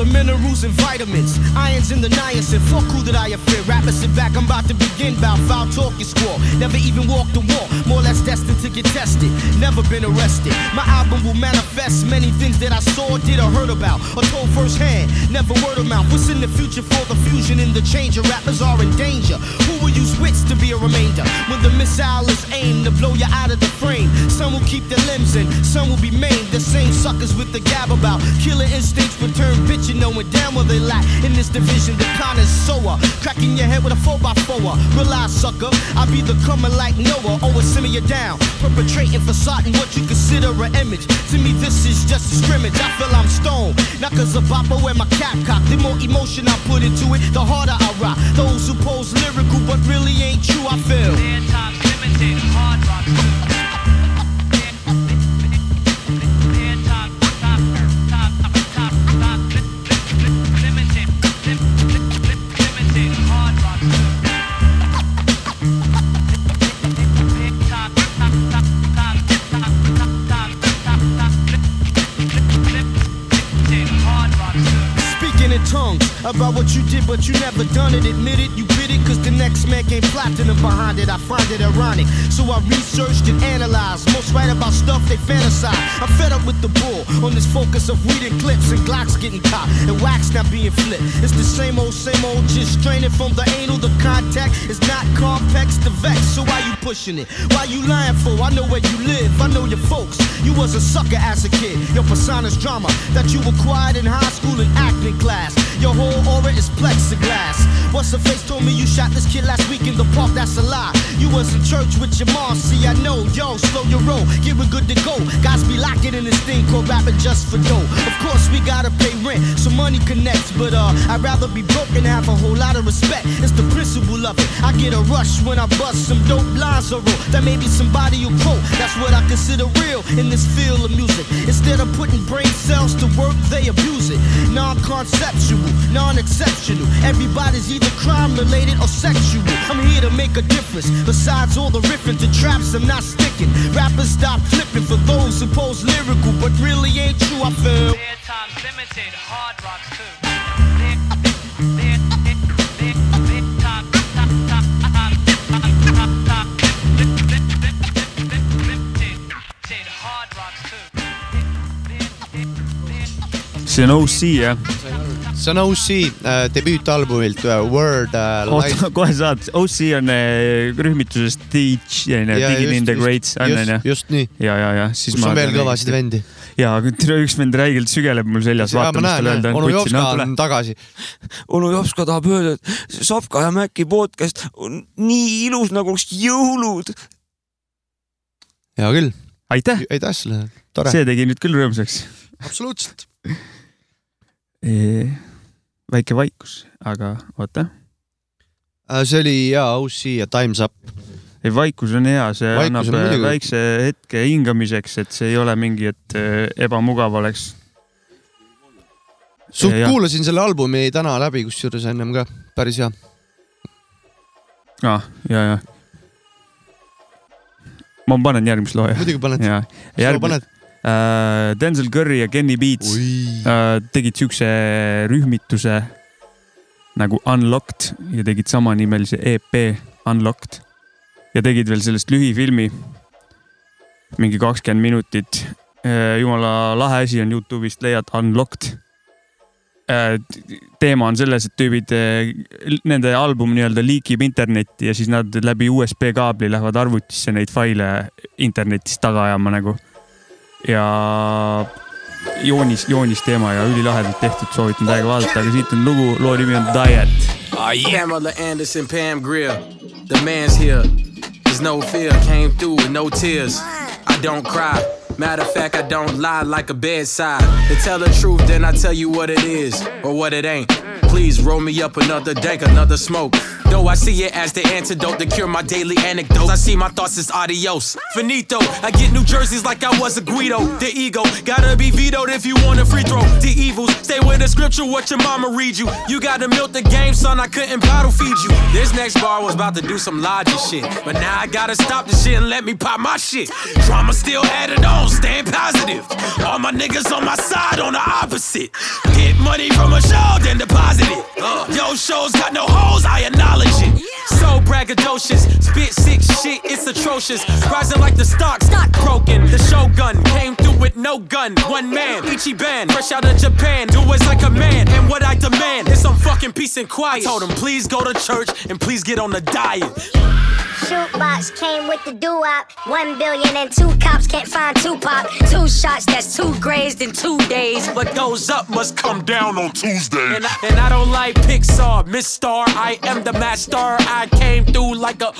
The minerals and vitamins, irons in the niacin. Fuck who did I offend? Rappers sit back, I'm about to begin. Bout foul talking squall. Never even walked the wall, more or less destined to get tested. Never been arrested. My album will manifest many things that I saw, did, or heard about, or told firsthand. Never word of mouth. What's in the future for the fusion and the change? Your rappers are in danger. Who will use wits to be a remainder? When the missile is aimed to blow you out of the frame, some will keep their limbs in, some will be maimed. The same suckers with the gab about killer instincts return bitchin' knowing damn well they lack in this division. The connoisseur, cracking your head with a 4x4. Realize, sucker, I be the coming like Noah, always simmer you down, perpetrating facade what you consider an image. To me, this is just a scrimmage. I feel I'm stoned, not cause of bopper wear my cap cock. The more emotion I put into it, the harder I rock. Those who pose lyrical but really ain't true, I feel. Speaking about what you did, but you never done it. Admit it, you bit it, cause the next man came platinum behind it. I find it ironic. So I researched and analyzed. Most write about stuff they fantasize. I'm fed up with the bull on this focus of weed and clips and Glocks getting caught and wax not being flipped. It's the same old, same old, just straining from the anal. The contact is not complex to vex. So why you pushing it? Why you lying for? I know where you live, I know your folks. You was a sucker as a kid. Your persona's drama that you acquired in high school and acting class. Your whole aura is plexiglass. What's the face told me you shot this kid last week in the park? That's a lie. You was in church with your mom. See, I know. Yo, slow your roll. Get we good to go. Guys be locking in this thing called rapping just for dough. Of course, we gotta pay rent, so money connects. But uh, I'd rather be broke and have a whole lot of respect. It's the principle of it. I get a rush when I bust some dope lines or roll. That may be somebody you quote. That's what I consider real in this field of music. Instead of putting brain cells to work, they abuse it. Non-conceptual, non-exceptional. Everybody's either crime related or sexual. I'm here to make a difference. Besides all the riffing to traps, I'm not sticking. Rappers stop flipping for those who pose lyrical, but really ain't true. I feel. see on OC jah? See on OC äh, debüütalbumilt äh, Word äh, oota kohe saad, OC on äh, rühmitusest Teach, just, in the just, Greats on, just- onju. just nii. ja, ja, ja siis kus ma. on veel kõvasid vendi. ja, üks vend räigelt sügeleb mul seljas, onu Jopska on tagasi. onu Jopska tahab öelda, et Savka ja Mäki podcast on nii ilus, nagu oleks jõulud. hea küll. aitäh. aitäh sulle, tore. see tegi nüüd küll rõõmsaks. absoluutselt. Väike vaikus, aga oota. Äh, see oli hea OC ja Time's Up. ei, vaikus on hea, see Vaikus annab äh, väikse hetke hingamiseks, et see ei ole mingi, et äh, ebamugav oleks. suht Jah. kuulasin selle albumi täna läbi, kusjuures ennem ka, päris hea. ah,. ja, ja. ma panen järgmise loo. Muidugi paned. ja, loo paned? Äh, Denzel Curry ja Kenny Beats äh, tegid siukse rühmituse nagu Unlocked ja tegid samanimelise EP Unlocked ja tegid veel sellest lühifilmi. mingi kakskümmend minutit. jumala lahe asi on Youtube'ist leiad Unlocked. teema on selles, et tüübid, nende album nii-öelda liikib internetti ja siis nad läbi USB kaabli lähevad arvutisse neid faile internetist taga ajama nagu. Ja joonis, joonisteema ja ülilahedalt tehtud, soovitan täiega vaadata, aga siit on lugu, loo nimi on Diet. Pamela Anderson, Pam Grier. The man's here. There's no fear. Came through with no tears. I don't cry. Matter of fact, I don't lie like a bedside. To tell the truth, then I tell you what it is or what it ain't. Please roll me up another dank, another smoke. Though I see it as the antidote to cure my daily anecdotes. I see my thoughts as adios. Finito. I get New Jerseys like I was a Guido. The ego gotta be vetoed if you want a free throw. The evils stay with the scripture, what your mama read you. You gotta milk the game, son. I couldn't bottle feed you. This next bar was about to do some logic shit. But now I gotta stop the shit and let me pop my shit. Drama still added on, staying positive. All my niggas on my side on the opposite. Get money from a show, then deposit it. Uh, yo, shows got no holes, I acknowledge it. So braggadocious, spit sick shit, it's atrocious. Rising like the stock, stock broken. The shogun came through with no gun. One man, Ichiban, fresh out of Japan. Do as like a man, and what I demand is some fucking peace and quiet. I told him, please go to church and please get on the diet. Shootbox came with the doo-wop. One billion and two cops can't find Tupac. Two shots, that's two grazed in two days. What goes up must come down on Tuesday. And I, and I don't like Pixar, Miss Star. I am the master. I came through like a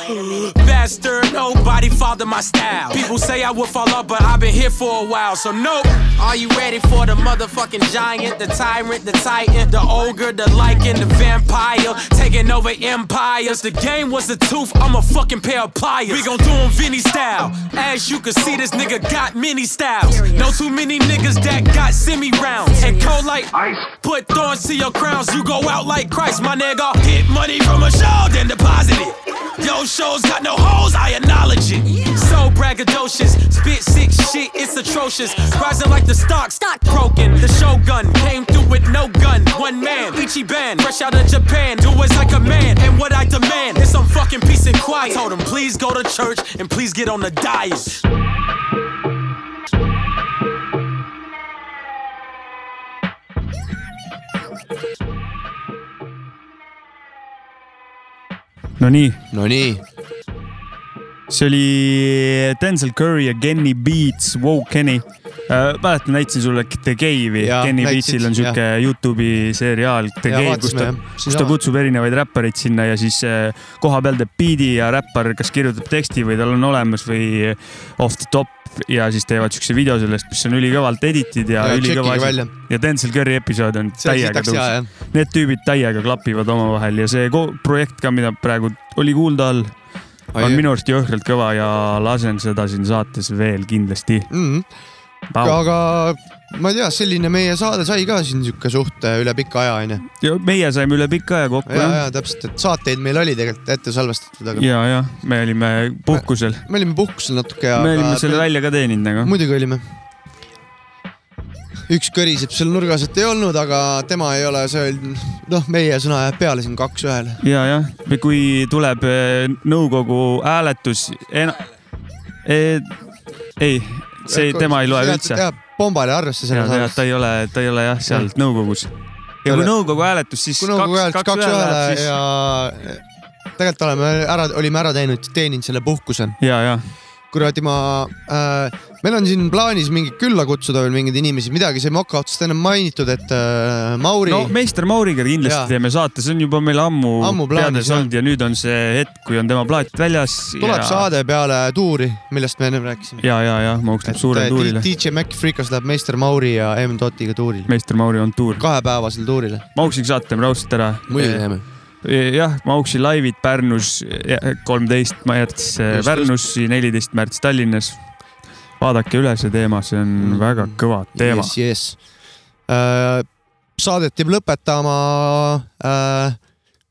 bastard. Nobody followed my style. People say I would fall off, but I've been here for a while, so nope. Are you ready for the motherfucking giant, the tyrant, the titan, the ogre, the lichen, the vampire, taking over empires? The game was the tooth. I'm a fucking pair of pliers. We gon' do do 'em Vinny style. As you can see, this nigga got many styles. No too many niggas that got semi rounds. And cold like ice. Put thorns to your crowns. You go out like Christ, my nigga. Hit money from a show, then deposit it. Yo, shows got no holes, I acknowledge it. So braggadocious, spit sick shit, it's atrocious. Rising like the stock, stock broken. The shogun came through with no gun. One man, Ichiban, fresh out of Japan. Do as I command, and what I demand is some fucking peace and quiet. Told him, please go to church and please get on the diet. Nonii. Nonii. see oli Denzel Curry ja Kenny Beats, Wow Kenny. mäletan, näitasin sulle The Cave'i, Kenny Beatsil on siuke Youtube'i seriaal The Cave, kus ta kus ta kutsub erinevaid räppareid sinna ja siis äh, koha peal teeb biidi ja räppar kas kirjutab teksti või tal on olemas või off the top ja siis teevad siukse video sellest, mis on ülikõvalt edited ja, Ja ülikõva asi ja Denzel Curry episood on täiega sitaks hea, jah. tõus. Need tüübid täiega klapivad omavahel ja see projekt ka, mida praegu oli kuulda all, on minu arust jõhkralt kõva ja lasen seda siin saates veel kindlasti mm. -hmm. Aga ma ei tea, selline meie saade sai ka siin sihuke suht äh, üle pika aja onju. ja meie saime üle pika aja kokku ja, ja täpselt, et saateid meil oli tegelikult ette salvestatud, aga ja, ja me olime puhkusel. me olime puhkusel natuke ja. me olime selle välja ka teeninud nagu. muidugi olime. üks kõriseb seal nurgas, et ei olnud, aga tema ei ole, see oli, noh, meie sõna jääb peale siin kaks ühele. ja, jah, kui tuleb eh, nõukogu hääletus en.... ei, see, tema ei loe üldse. Pombale arvesse ja selles ta, ei ole, ta ei ole jah seal nõukogus. ja kui nõukogu hääletus, siis kui nõukogu hääletus kaks ühele siis... ja tegelikult oleme ära, olime ära teinud, teeninud selle puhkuse. ja, ja kuradi ma äh,, meil on siin plaanis mingi külla kutsuda veel mingeid inimesi, midagi sai moka otsast ennem mainitud, et äh, Mauri no meister Mauriga kindlasti ja. teeme saate, see on juba meil ammu, Ammu teades olnud ja nüüd on see hetk, kui on tema plaat väljas. tuleb ja... saade peale tuuri, millest me ennem rääkisime. ja, ja, ja Mauks läheb suurele tuurile. DJ Mac Freekas läheb meister Mauri ja M Dotiga tuurile. meister Mauri on tuur. kahepäevasele tuurile. Mauksiga saate teeme raudselt ära. Muidugi teeme.. jah, Mauksi laivid Pärnus kolmteist märts Pärnus, neliteist märts Tallinnas. vaadake üle see teema, see on väga kõva teema. Yes, yes. Äh, saadet jääb lõpetama äh,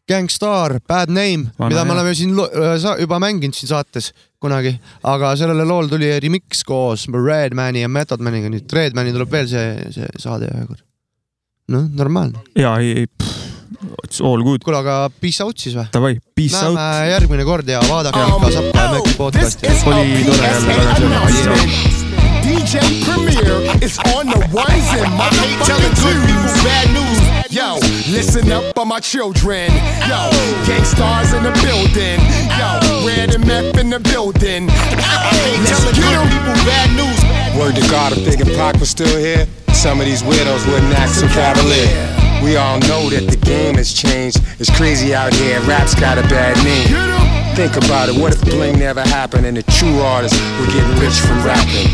Gangstar, Bad Name, mida me oleme siin äh, juba mänginud siin saates kunagi, aga sellele loole tuli remix koos Redmani ja Method Maniga, nüüd Redmani tuleb veel see, see saade ühe kord. noh, normaalne. ja ei, ei, it's all good. kuule, aga peace out siis või? Davai, peace Näeme out. järgmine kord ja vaadake ikka Sapka ja Möki podcast'i. oli tore jälle tagasi. DJ Premier is on the ones and my telling good people bad news. Yo, listen up for my children. Yo, gangstars in the building. Yo, red and meth in the building. Let's get 'em. people bad news. Word to God, if Big and Pac was still here, some of these widows wouldn't act so cavalier. We all know that the game has changed. It's crazy out here, rap's got a bad name. Think about it, what if the bling never happened and the true artists were getting rich from rapping?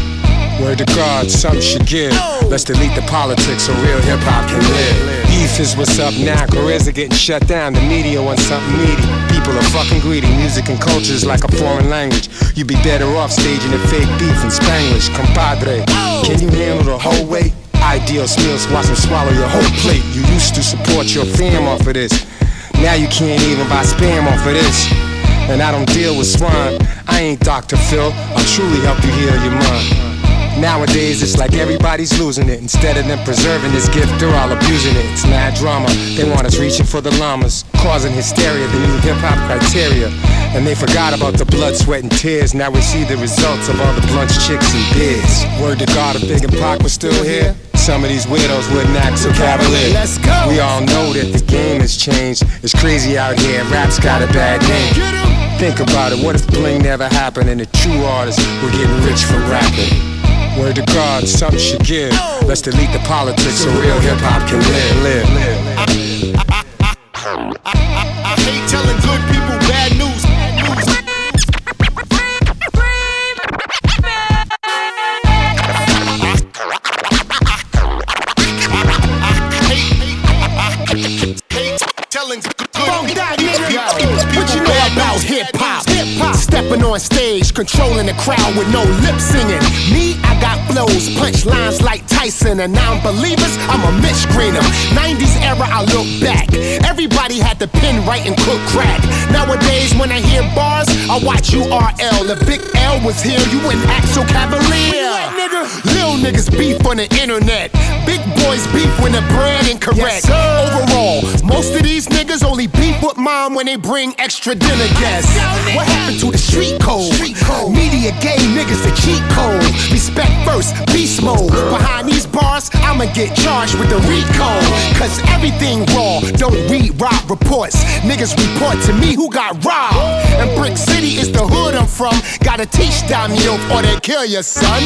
Word to God, some should give. Let's delete the politics so real hip hop can live. Beef is what's up now, careers are getting shut down. The media wants something meaty. People are fucking greedy. Music and culture is like a foreign language. You'd be better off staging a fake beef in Spanish. Compadre, can you handle the whole weight? Ideal meals, watch them swallow your whole plate. You used to support your fam off of this. Now you can't even buy spam off of this. And I don't deal with swine. I ain't Dr. Phil. I'll truly help you heal your mind. Nowadays, it's like everybody's losing it. Instead of them preserving this gift, they're all abusing it. It's mad drama. They want us reaching for the llamas, causing hysteria, the new hip hop criteria. And they forgot about the blood, sweat, and tears. Now we see the results of all the blunts, chicks, and beers. Word to God, if Big and Pac was still here, Some of these widows wouldn't act so cavalier. Let's go. We all know that the game has changed. It's crazy out here. Rap's got a bad name. Think about it. What if bling never happened and the true artists were getting rich from rapping? Word to God, something should give. Let's delete the politics so real hip hop can live. live, live. I hate telling good people bad news. Telling good Fuck that, nigga. people know bad about news. hip hop? Stepping on stage, controlling the crowd with no lip singing. Me, I got flows, punch lines like Tyson, and non-believers, I'm a Mitch Greener. 90s era, I look back. Everybody had the pen right and cook crack. Nowadays, when I hear bars, I watch URL. If Big L was here, you wouldn't act so cavalier. Lil niggas beef on the internet. Big boys beef when the brand incorrect. Overall, most of these niggas only beef with mom when they bring extra dinner guests. What happened to the street code? Media gay niggas the cheat code. Respect first, beast mode. Behind these bars, I'ma get charged with the RICO. Cause everything raw, don't read rob reports. Niggas report to me who got robbed. And Brick City is the hood I'm from. Gotta teach Dom Yoke or they kill your son.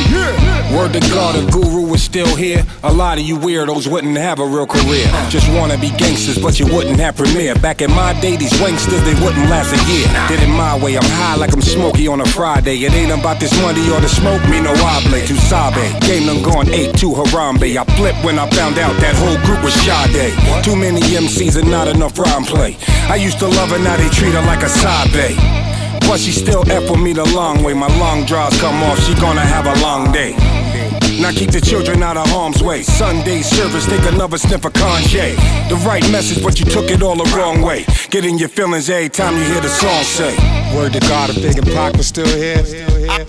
Word to God, if Guru is still here, a lot of you weirdos wouldn't have a real career. Just wanna be gangsters, but you wouldn't have premiere. Back in my day, these wanksters, they wouldn't last a year. Did it my way, I'm high like I'm smoky on a Friday. It ain't about this money or the smoke, me no oblate. To Sabe, game done gone 8 to Harambe. I flipped when I found out that whole group was Sade. Too many MCs and not enough rhyme play. I used to love her, now they treat her like a Sabe. But she still F with me the long way. My long draws come off, she gonna have a long day. Now keep the children out of harm's way. Sunday service, take another sniff of Kanye. The right message, but you took it all the wrong way. Get in your feelings every time you hear the song say. Word to God, if Big and Pac was still here. I,